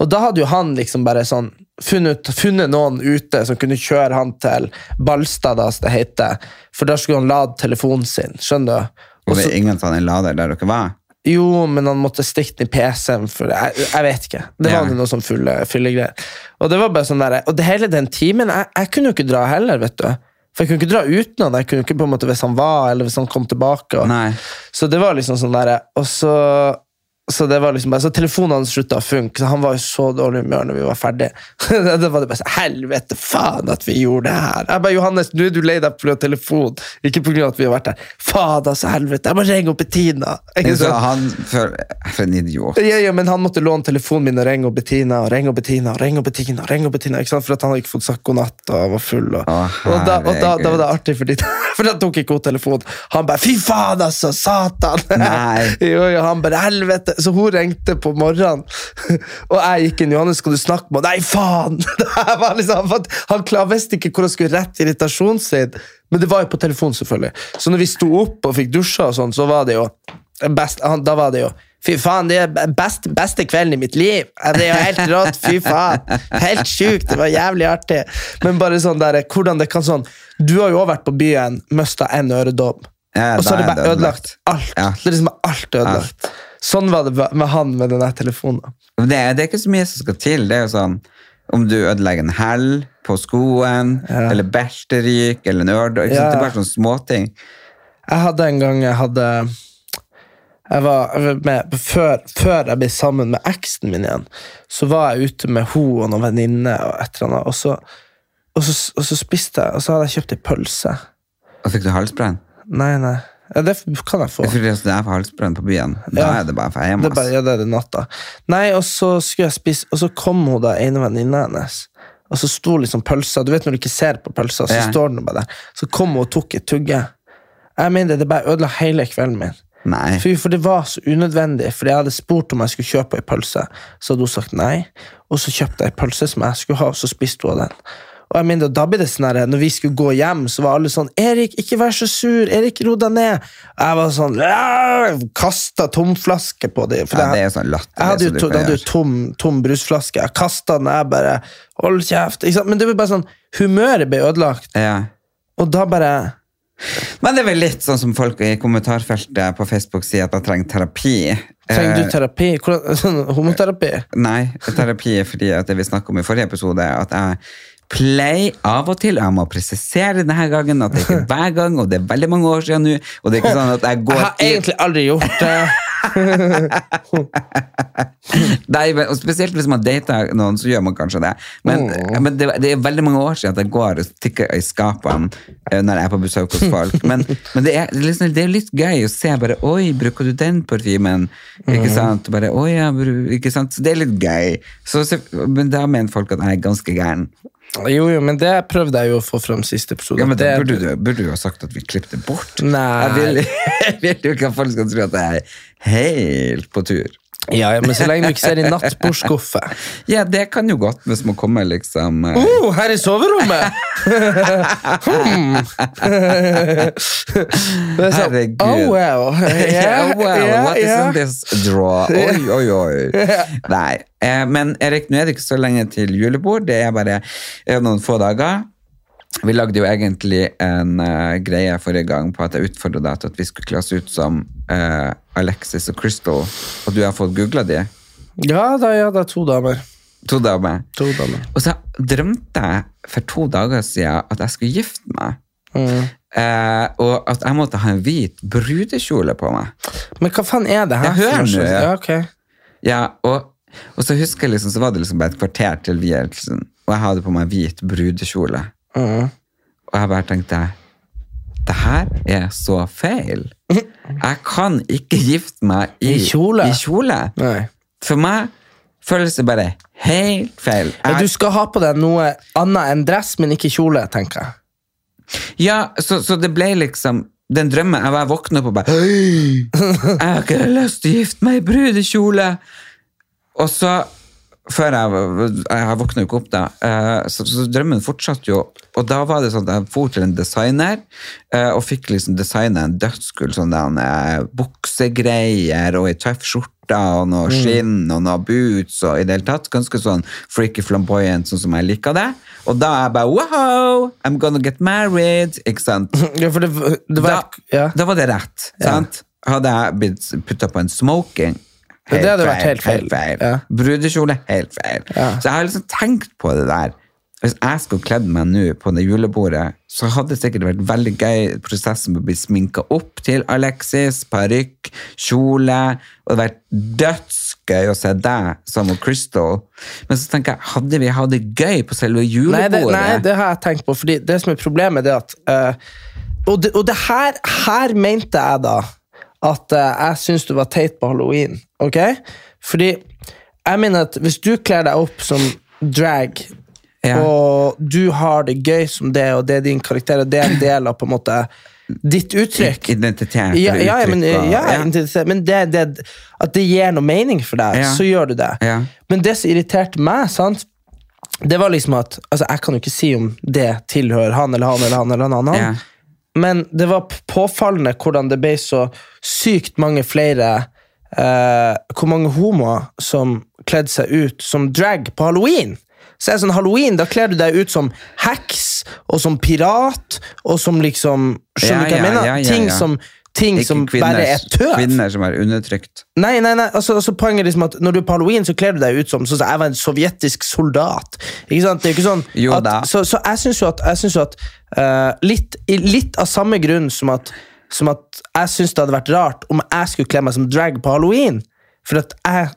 Og da hadde jo han liksom bare sånn funnet, funnet noen ute som kunne kjøre han til Ballstad, da, som det heter. For da skulle han lade telefonen sin. Skjønner du? Og det er ingen sånn en lader der dere var? jo, men han måtte stikke den i PC-en, for jeg, jeg vet ikke. Det var Ja. noe sånn fyllegreier. Og det var bare sånn der, og det hele den timen, jeg, jeg kunne jo ikke dra heller, vet du. For jeg kunne ikke dra uten han, jeg kunne ikke på en måte hvis han var, eller hvis han kom tilbake. Og, så det var liksom sånn der, og så... Så det var liksom bare, så telefonen hans slutta å funke, han var jo så dårlig humør når vi var ferdige. det var det bare så, helvete faen at vi gjorde det her. Jeg bare, Johannes, nå er du lei deg pga. telefon, ikke pga. at vi har vært der. Faen, altså, helvete, jeg må ringe opp Bettina. Ikke sant? han, for, for en idiot. Ja, ja, men han måtte låne telefonen min og ringe opp Bettina og ringe opp Bettina og ringe opp Bettina. ringe opp Bettina, ikke sant? For at han hadde ikke fått sagt god natt og var full. Og, Å, og, da, og da, da var det artig artig, fordi, for da tok ikke hun telefonen. Han bare 'fy faen, altså! Satan!' Nei. jo, jo, han bare 'helvete'. Så hun ringte på morgenen, og jeg gikk inn. 'Johannes, skal du snakke med henne?' 'Nei, faen!' Det var liksom, han, visste ikke hvor han skulle rette irritasjonen sin. Men det var jo på telefon, selvfølgelig. Så når vi sto opp og fikk dusja, og sånn, så var det jo best, han, Da var det jo Fy faen, det er best, beste kvelden i mitt liv. Det er jo helt rått. Fy faen. Helt sjukt. Det var jævlig artig. Men bare sånn der, hvordan det kan sånn Du har jo også vært på byen, mista en øredobb. Ja, og så har det bare ødelagt. alt. Ja. Det er liksom alt ødelagt. Sånn var det med han med den telefonen. Det, det er ikke så mye som skal til. Det er jo sånn om du ødelegger en hæl på skoen, eller belteryk, eller en øredobbe. Ja. Det er bare sånne småting. Jeg hadde en gang jeg hadde jeg var med, før, før jeg ble sammen med eksen min igjen, så var jeg ute med hun og noen venninner, og et eller annet, og så, og, så, og så spiste jeg, og så hadde jeg kjøpt ei pølse. Og fikk du halsbrann? Nei, nei. Ja, det kan jeg få. Er det er for halsbrann på byen. Da Ja. er det bare for Det er bare, ja, det er det natta. Nei, og så skulle jeg spise, og så kom hun da, ene venninna hennes. Og så sto liksom pølsa Du vet når du ikke ser på pølsa, så Ja. står den bare der. Så kom hun og tok et tugge. Jeg mener, det bare ødela hele kvelden min. Nei. Fy, for det var så unødvendig, fordi jeg hadde spurt om jeg skulle kjøpe ei pølse. Så hadde hun sagt nei, og så kjøpte jeg ei pølse som jeg skulle ha, og så spiste hun den. Og jeg mener, da ble det sånn når vi skulle gå hjem, så var alle sånn 'Erik, ikke vær så sur. Erik, ro deg ned.' Jeg var sånn Kasta tomflaske på dem. Ja, det er sånn latter, Jeg hadde jo, to, hadde jo tom, tom brusflaske. Jeg kasta den, jeg bare 'Hold kjeft.' Men det var bare sånn Humøret ble ødelagt, Ja. og da bare Men det er vel litt sånn som folk i kommentarfeltet på Facebook sier at jeg trenger terapi. Trenger Eh, du terapi? Hvordan, homoterapi? Nei, terapi er fordi at det vi snakket om i forrige episode, at jeg pleier av og til, jeg må presisere denne gangen at det er ikke hver gang, og det er veldig mange år siden nå, og det er ikke sånn at jeg går Jeg har egentlig aldri gjort det. Nei, men, og spesielt hvis man dater noen, så gjør man kanskje det. Men, men det, det er veldig mange år siden at jeg går og stikker i skapene eh, når jeg er på besøk hos folk. Men, men det, er, liksom, det er litt gøy å se bare Oi, bruker du den parfymen? Ikke sant? Bare, «Oi, ja, ikke sant? Så det er litt gøy. Så, så, men da mener folk at jeg er ganske gæren. Jo, jo, men det prøvde jeg jo å få fram siste episode. Ja, men det, burde du, burde du ha sagt at vi klippet det bort. Nei. Jeg vil, jeg vil jo ikke at folk skal tro at jeg er helt på tur. Ja, ja, men så lenge du ikke ser i nattbordskuffe. Ja, det kan jo godt hvis man kommer liksom eh, Oh, her i soverommet! hmm. Sånn, Herregud. Oh, well. Yeah, well, yeah, what is in this draw? Oi, oi, oi. Nei, eh, men Erik, nå er det ikke så lenge til julebord. Det er bare eh, noen få dager. Vi lagde jo egentlig en uh, greie forrige gang på at jeg utfordret deg til at vi skulle kle oss ut som uh, Alexis og Crystal, og du har fått googla de. Ja da, ja da, to damer. To damer. To damer. Og så drømte jeg for to dager siden at jeg skulle gifte meg. Mm. Uh, og at jeg måtte ha en hvit brudekjole på meg. Men hva faen er det her? Jeg hører nå, ja. Ja, ok. Ja, og, og så husker jeg liksom, så var det liksom bare et kvarter til vielsen, og jeg hadde på meg hvit brudekjole. Mm. Og jeg bare tenkte, det her er så feil. Jeg kan ikke gifte meg i, I kjole? I kjole. For meg føles det bare helt feil. Men du skal ha på deg noe annet enn dress, men ikke kjole, tenker jeg. ja, så, så det ble liksom den drømmen, jeg bare våkna opp og bare Jeg har ikke lyst til å gifte meg i brudekjole! Og så før jeg, jeg våkna jo ikke opp da, eh, så, så drømmen fortsatte jo. Og da var det sånn at jeg for til en designer eh, og fikk liksom designa en dødskull sånn der, eh, buksegreier og ei tøff skjorte og noe skinn og noe boots og i det hele tatt. Ganske sånn freaky flamboyant, sånn som jeg liker det. Og da er jeg bare wow, I'm gonna get married. Ikke sant? Ja, det, det var, da, ja. da var det rett. Sant? Hadde jeg blitt putta på en smoking Ja, det hadde vært helt feil. Helt feil. Ja. Brudekjole, helt feil. Ja. Så jeg har liksom tenkt på det der. Hvis jeg skulle kledd meg nå på det julebordet, så hadde det sikkert vært veldig gøy prosessen med å bli sminka opp til Alexis, parykk, kjole, og det hadde vært dødsgøy å se deg med Crystal. Men så tenker jeg, hadde vi hatt det gøy på selve Nei det, julebordet? nei, det har jeg tenkt på. Fordi det som er problemet, er at uh, Og, det, og det her, her mente jeg da at eh, jeg syns du var teit på halloween. Ok? Fordi jeg mener at hvis du kler deg opp som drag, Ja. og du har det gøy som det, og det er din karakter, og det er en del av på en måte ditt uttrykk Identitet ja, ja, men, ja, identitet, men det, det, at det gir noe mening for deg, så gjør du det. Ja. Men det som irriterte meg, sant, det var liksom at altså, Jeg kan jo ikke si om det tilhører han eller han eller han. eller han, han, Ja. Men det var påfallende hvordan det ble så sykt mange flere eh, Hvor mange homoer som kledde seg ut som drag på halloween. Så er det sånn Halloween, da kler du deg ut som heks og som pirat og som liksom Skjønner du hva jeg mener? ja, ja, Ting som, ting som kvinner, bare er tøv. kvinner som er undertrykt. Nei, nei, nei, altså, altså Poenget er liksom at når du er på halloween, så kler du deg ut som sånn jeg var en sovjetisk soldat. Ikke sant? Det er ikke sånn Jo at, da. Så, så jeg syns jo at, jeg synes jo at eh, litt, litt av samme grunn som at, som at jeg syns det hadde vært rart om jeg skulle kle meg som drag på halloween. For at jeg?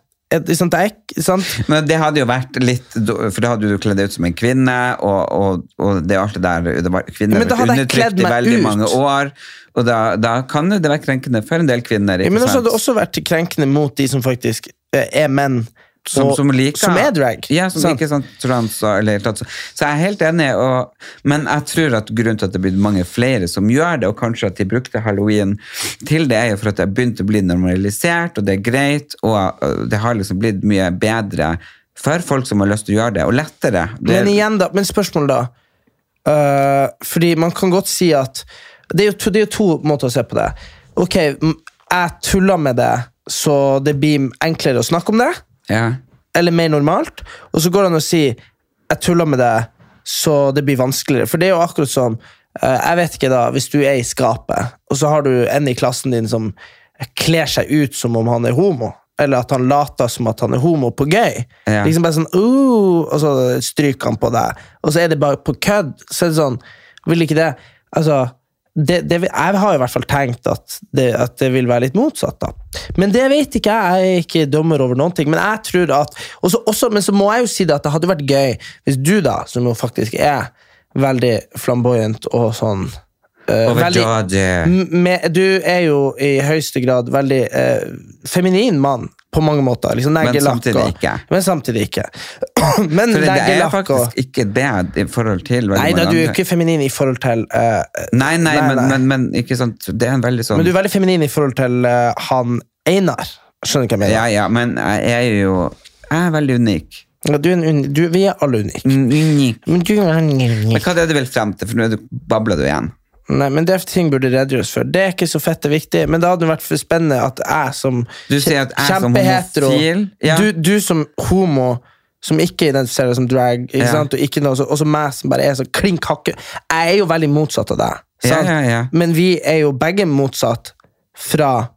Men det hadde jo vært litt For da hadde du kledd deg ut som en kvinne, og, og, og det er alt det der det var, Kvinner har vært undertrykt i veldig ut. mange år, og da, da kan det være krenkende for en del kvinner. Ja, men også hadde det også vært krenkende mot de som faktisk eh, er menn. Som, som liker som er drag. Ja, som sant? liker sånn trans eller, tatt. så, jeg er helt enig, og, men jeg tror at grunnen til at det er blitt mange flere som gjør det, og kanskje at de brukte halloween til det, er jo for at det har begynt å bli normalisert, og det er greit, og uh, det har liksom blitt mye bedre for folk som har lyst til å gjøre det, og lettere. Det, Men igjen da, men spørsmålet da Uh, Fordi man kan godt si at Det er to, det er jo to måter å se på det. Ok, jeg tuller med det, så det blir enklere å snakke om det. Ja. Eller mer normalt. Og så går det an å si jeg tuller med det, så det blir vanskeligere. For det er jo akkurat som øh, Jeg vet ikke da, Hvis du er i skapet, og så har du en i klassen din som kler seg ut som om han er homo. Eller at han later som at han er homo på gøy. Ja. Liksom bare sånn uh, Og så stryker han på deg. Og så er det bare på kødd. Så er det sånn Vil ikke det Altså det, det, jeg har i hvert fall tenkt at det, at det vil være litt motsatt. da. Men det vet ikke jeg. Jeg er ikke dommer over noen ting. Men jeg tror at også, også, Men så må jeg jo si det at det hadde vært gøy hvis du, da, som jo faktisk er veldig flamboyant og sånn eh, Overdådig. Med, Du er jo i høyeste grad veldig eh, feminin mann på mange måter. Liksom Men samtidig ikke. Men samtidig ikke. men det, er faktisk og ikke det i forhold til Nei da, du er jo ikke feminin i forhold til uh, Nei, nei, Nei, men, nei. men, men ikke sant, det er en veldig sånn Men du er veldig feminin i forhold til uh, han Einar. Skjønner du hva jeg mener? Ja, ja, men jeg er jo Jeg er veldig unik. Ja, du er en du, vi er alle unike. Unik. Men du er unik. Men hva er det du vil frem til? For nå er babler du igjen. Nei, men det er ting burde redegjøres for. Det er ikke så fett det viktig, men det hadde vært for spennende at jeg som kjempehetero- ja. du, du som homo som ikke identifiserer deg som drag, ikke Ja. sant? Og, ikke noe, så- og så meg som bare er så klink hakke. Jeg er jo veldig motsatt av deg, ja. men vi er jo begge motsatt fra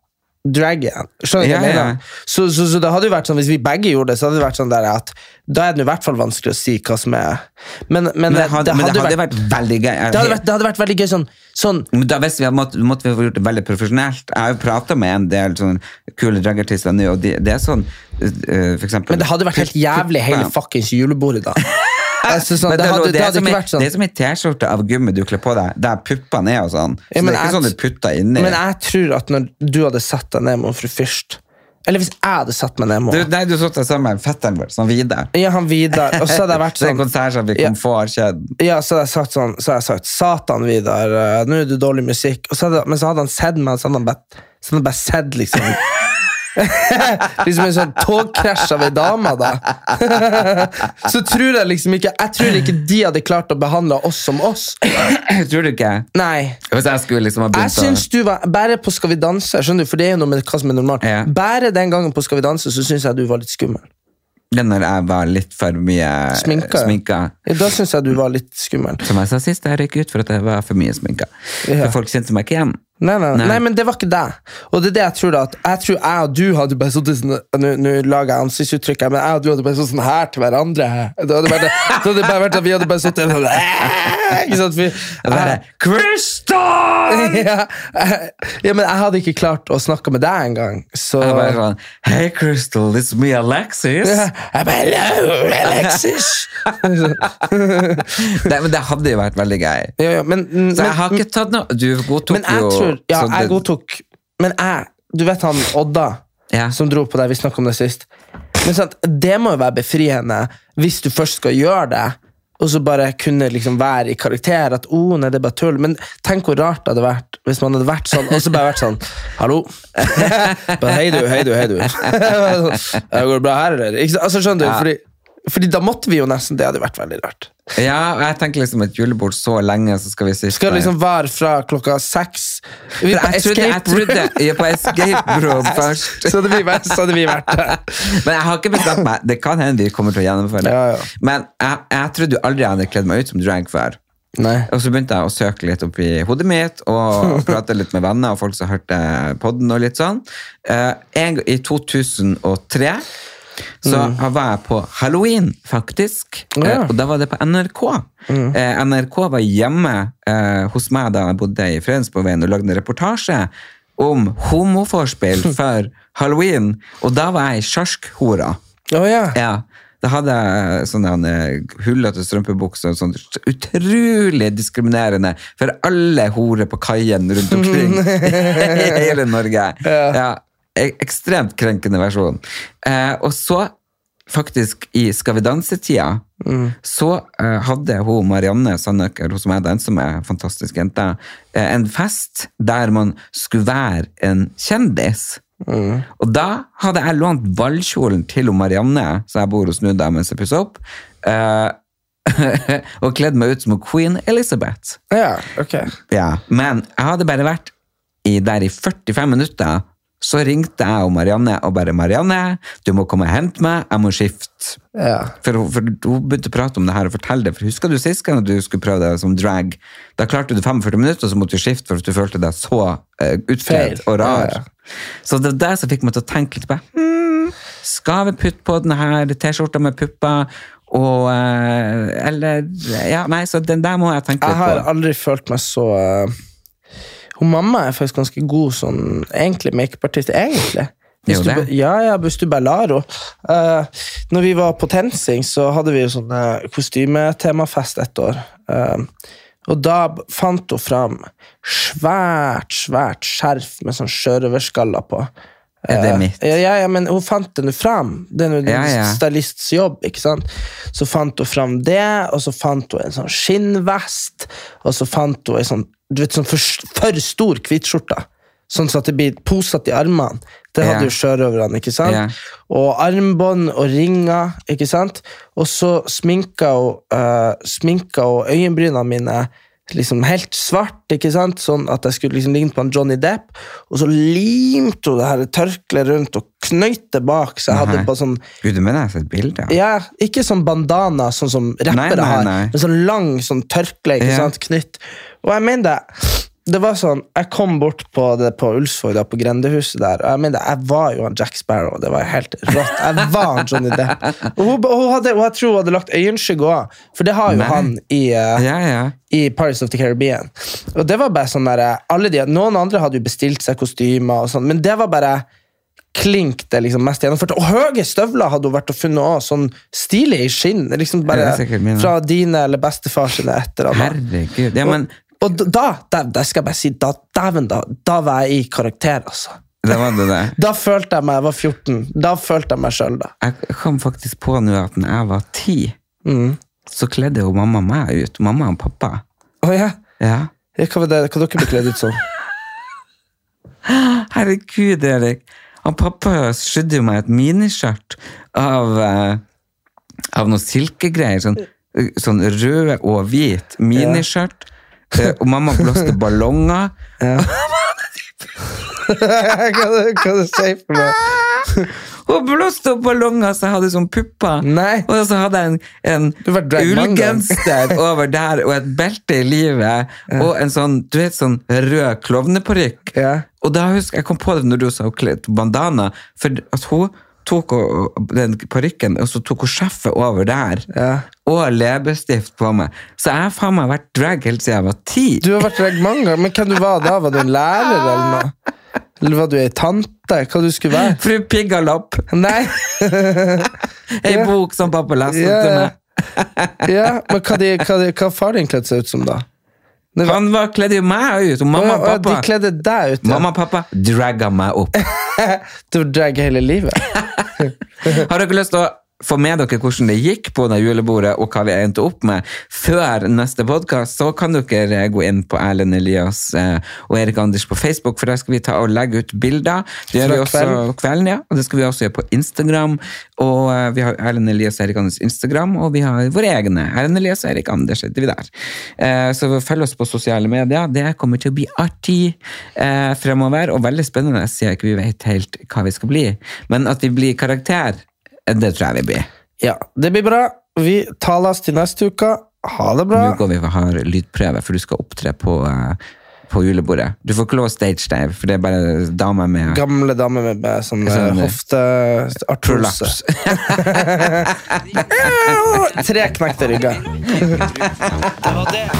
dragen. Skjønner du hva jeg mener? Så, så, så det hadde jo vært sånn, Hvis vi begge gjorde det, så hadde det vært sånn der at da er det i hvert fall vanskelig å si hva som er Men, men, Men det hadde, men det hadde vært, vært veldig gøy. Det hadde vært, det hadde vært veldig gøy sånn, sånn da visste vi at måtte, måtte vi få gjort det veldig profesjonelt. Jeg har jo prata med en del sånn kule dragartister nå, og de, det er sånn uh, for eksempel Men det hadde vært helt jævlig hele fuckings julebordet, da. Sånn, det, det, hadde, det, hadde ikke vært sånn. det er som ei T-skjorte av gummi du kler på deg, der puppene er og sånn. Så Ja, det er ikke jeg- sånn du putter inni. Men jeg tror at når du hadde satt deg ned med fru Fyrst Eller hvis jeg hadde satt meg ned med henne. nei, du satt deg sammen med fetteren vår, sånn Vidar. ja, han Vidar, og så hadde jeg vært Det er sånn konsert som vi Ja. komfortkjeden. Ja, så hadde jeg sagt sånn Så hadde jeg sagt Satan, Vidar, eh, nå er du dårlig musikk. Så hadde, men så hadde han sett meg, så hadde han bare, så hadde han bare sett liksom liksom en sånn togkrasj av ei dame, da. så tror jeg liksom ikke Jeg tror ikke de hadde klart å behandle oss som oss. Tror du ikke? Nei. Hvis jeg skulle liksom ha Jeg synes du var Bare på Skal vi danse, skjønner du, for det er jo noe med hva som er normalt. Ja. Bare den gangen på Skal vi danse, så syns jeg du var litt skummel. Det når jeg var litt for mye Sminka. sminka. Ja, da syns jeg du var litt skummel. Som jeg sa sist, jeg røyk ut for at jeg var for mye sminka. Ja. For folk kjente meg ikke igjen. Nei, nei, Nei. nei. men det var ikke deg. Og det er det jeg tror da at Jeg tror jeg og du hadde bare sittet sånn Nå lager jeg ansiktsuttrykk, men jeg og du hadde bare sittet sånn her til hverandre. Det hadde, bare, det hadde bare vært at vi hadde bare sittet sånn Ikke sant? Vi, bare, Crystal! ja, ja, men jeg hadde ikke klart å snakke med deg engang. Så Jeg bare sånn, Hey Crystal, it's me Alexis. Jeg bare Hello, Alexis! Nei, men det hadde jo vært veldig gøy. ja, ja, men, Så jeg har ikke tatt noe Du godtok jo tror Ja, jeg godtok Men jeg Du vet han Odda Ja. som dro på deg? Vi snakket om det sist. Men sant, Det må jo være befriende hvis du først skal gjøre det, og så bare kunne liksom være i karakter. At oh, nei, det er bare tull. Men tenk hvor rart det hadde vært hvis man hadde vært sånn, og så bare vært sånn Hallo? bare, hei du, hei du, hei du. Går det bra her, eller? Altså, skjønner du? Ja. Fordi, fordi da måtte vi jo nesten Det hadde vært veldig rart. Ja, og jeg tenker liksom et julebord så lenge, så skal vi sitte Skal liksom være fra klokka seks Vi For jeg trodde, jeg trodde ja, på escape room først. Så hadde vi vært, så hadde vi vært der. Men jeg har ikke bestemt meg. Det kan hende vi kommer til å gjennomføre det. Ja, ja. Men jeg, jeg trodde aldri jeg hadde kledd meg ut som drag før. Nei. Og så begynte jeg å søke litt opp i hodet mitt og prate litt med venner og folk som hørte podden og litt sånn. Uh, en, I 2003 så var jeg på halloween, faktisk. Mm. Ja. Mm. Eh, og da var det på NRK. Eh, NRK var hjemme eh, hos meg da jeg bodde i Fredensborgveien og lagde en reportasje om homoforspill for halloween. Og da var jeg sjarkhora. Oh, yeah. Ja, da hadde jeg sånne hullete strømpebukser, sånn utrolig diskriminerende for alle horer på kaien rundt omkring i hele Norge. Ja. ek- ekstremt krenkende versjon. Eh, og så, faktisk i Skal vi danse-tida, så eh, hadde hun Marianne Sandøker, hun som jeg danser med, fantastisk jente, eh, en fest der man skulle være en kjendis. Og da hadde jeg lånt ballkjolen til hun Marianne, så jeg bor hos nå mens jeg pusser opp, eh, og kledd meg ut som Queen Elizabeth. Ja, ok. Ja, men jeg hadde bare vært i, der i 45 minutter, så ringte jeg og Marianne og bare 'Marianne, du må komme og hente meg, jeg må skifte'. Ja. For, for hun begynte å prate om det her og fortelle det. For husker du sist gang du skulle prøve deg som drag? Da klarte du 45 minutter, og så måtte du skifte for at du følte deg så uh, utkledd og rar. Ja, ja. Så det var det som fikk meg til å tenke litt på hmm, Skal vi putte på denne T-skjorta med pupper? Og uh, Eller Ja, nei, så den der må jeg tenke Jeg litt har aldri følt meg så uh, Hun mamma er faktisk ganske god sånn egentlig makeupartist. Egentlig. Hvis du, ja, ja, hvis du bare lar henne. Uh, når vi var på TenSing, så hadde vi jo sånn uh, kostymetemafest et år. Uh, og da fant hun fram svært, svært skjerf med sånn sjørøverskaller på. Er det Eh, mitt? Ja, ja, ja, men hun fant det nå fram. Det er jo Ja, ja. stylists jobb, ikke sant? Så fant hun fram det, og så fant hun en sånn skinnvest, og så fant hun en sånn, du vet, sånn for, for stor hvitskjorte. Sånn så at det blir posete i armene. Det hadde yeah. jo sjørøverne, ikke sant? Ja. Og armbånd og ringer, ikke sant? Og så sminka hun, uh, sminka hun øyenbrynene mine liksom helt svart, ikke sant? Sånn at jeg skulle liksom ligne på en Johnny Depp. Og så limte hun det her tørkleet rundt og knøyt det bak, så jeg hadde Nei. på sånn Gud, mener jeg har sett bilder? ja, ikke sånn bandana, sånn som rappere Nei, nei, har, men sånn lang sånn tørkle, ikke Ja. sant, knytt. Og jeg mener det, det var sånn, jeg kom bort på det på Ulsvåg, da, på grendehuset der, og jeg mener, jeg var jo han Jack Sparrow, det var helt rått. Jeg var han Johnny Depp. Og hun, hun hadde, og jeg tror hun hadde lagt øyenskygge også, for det har jo Nei. han i, uh, Ja, ja. i Paris of the Caribbean. Og det var bare sånn der, alle de, Noen andre hadde jo bestilt seg kostymer, og sånn, men det var bare klink det liksom mest gjennomførte. Og høye støvler hadde hun vært og funnet også, sånn stilig i skinn. Liksom bare. Fra dine eller bestefar sine et eller annet. Herregud. Ja, men Og da, da, da skal jeg bare si, da, dæven da, da var jeg i karakter, altså. det var det det. Da følte jeg meg, jeg var 14, da følte jeg meg sjøl, da. Jeg kom faktisk på nå at når jeg var ti, Mm. så kledde jo mamma meg ut. Mamma og pappa. Oh, ja. Ja. ja hva var det hva dere ble kledd ut som? Herregud, Erik. Han pappa skydde jo meg et miniskjørt av, uh, av noe silkegreier. Sånn, sånn rød og hvit miniskjørt. Eh, Og mamma blåste ballonger. hva, du- hva du sier for meg? Hun blåste opp ballonger så jeg hadde sånn pupper. Og så hadde jeg en, en ullgenster over der og et belte i livet. Og en sånn du vet, sånn rød klovneparykk. Ja. Og da husker jeg kom på det når du sa bandana, for at hun tok hun den parykken, og så tok hun skjeffet over der. Ja. Og leppestift på meg. Så jeg har faen meg vært drag helt siden jeg var ti. Du har vært drag mange ganger, men hvem du var da? Var du en lærer eller noe? Eller var du ei tante? Hva du skulle være? Fru Piggalopp. Nei! Ei Ja. bok som pappa leste Ja, til meg. Ja, men hva, de, hva, de, hva far din kledde seg ut som da? Var, Han var, kledde jo meg ut, og mamma og ja, de pappa. kledde deg ut, ja. Mamma og pappa dragga meg opp. Du dragger hele livet. Har dere lyst til å få med dere hvordan det gikk på det julebordet, og hva vi endte opp med før neste podkast, så kan dere gå inn på Erlend Elias eh, og Erik Anders på Facebook, for der skal vi ta og legge ut bilder. Det gjør vi også kvelden. kvelden, ja. Og det skal vi også gjøre på Instagram. Og eh, vi har Erlend Elias og Erik Anders Instagram, og vi har våre egne. Erlend Elias og Erik Anders heter vi der. Eh, så følg oss på sosiale medier. Det kommer til å bli artig eh, fremover, og veldig spennende, siden ikke vi vet helt hva vi skal bli. Men at vi blir karakter, eh, det tror jeg vi blir. Ja, det blir bra. Vi tales til neste uke. Ha det bra. Nå går vi og har lydprøve, for du skal opptre på, eh, på julebordet. Du får ikke lov å stage dive, for det er bare damer med Gamle damer med, med sånn Sånn, eh, eh, hofteartrose. Tre knekte rygger. Moderne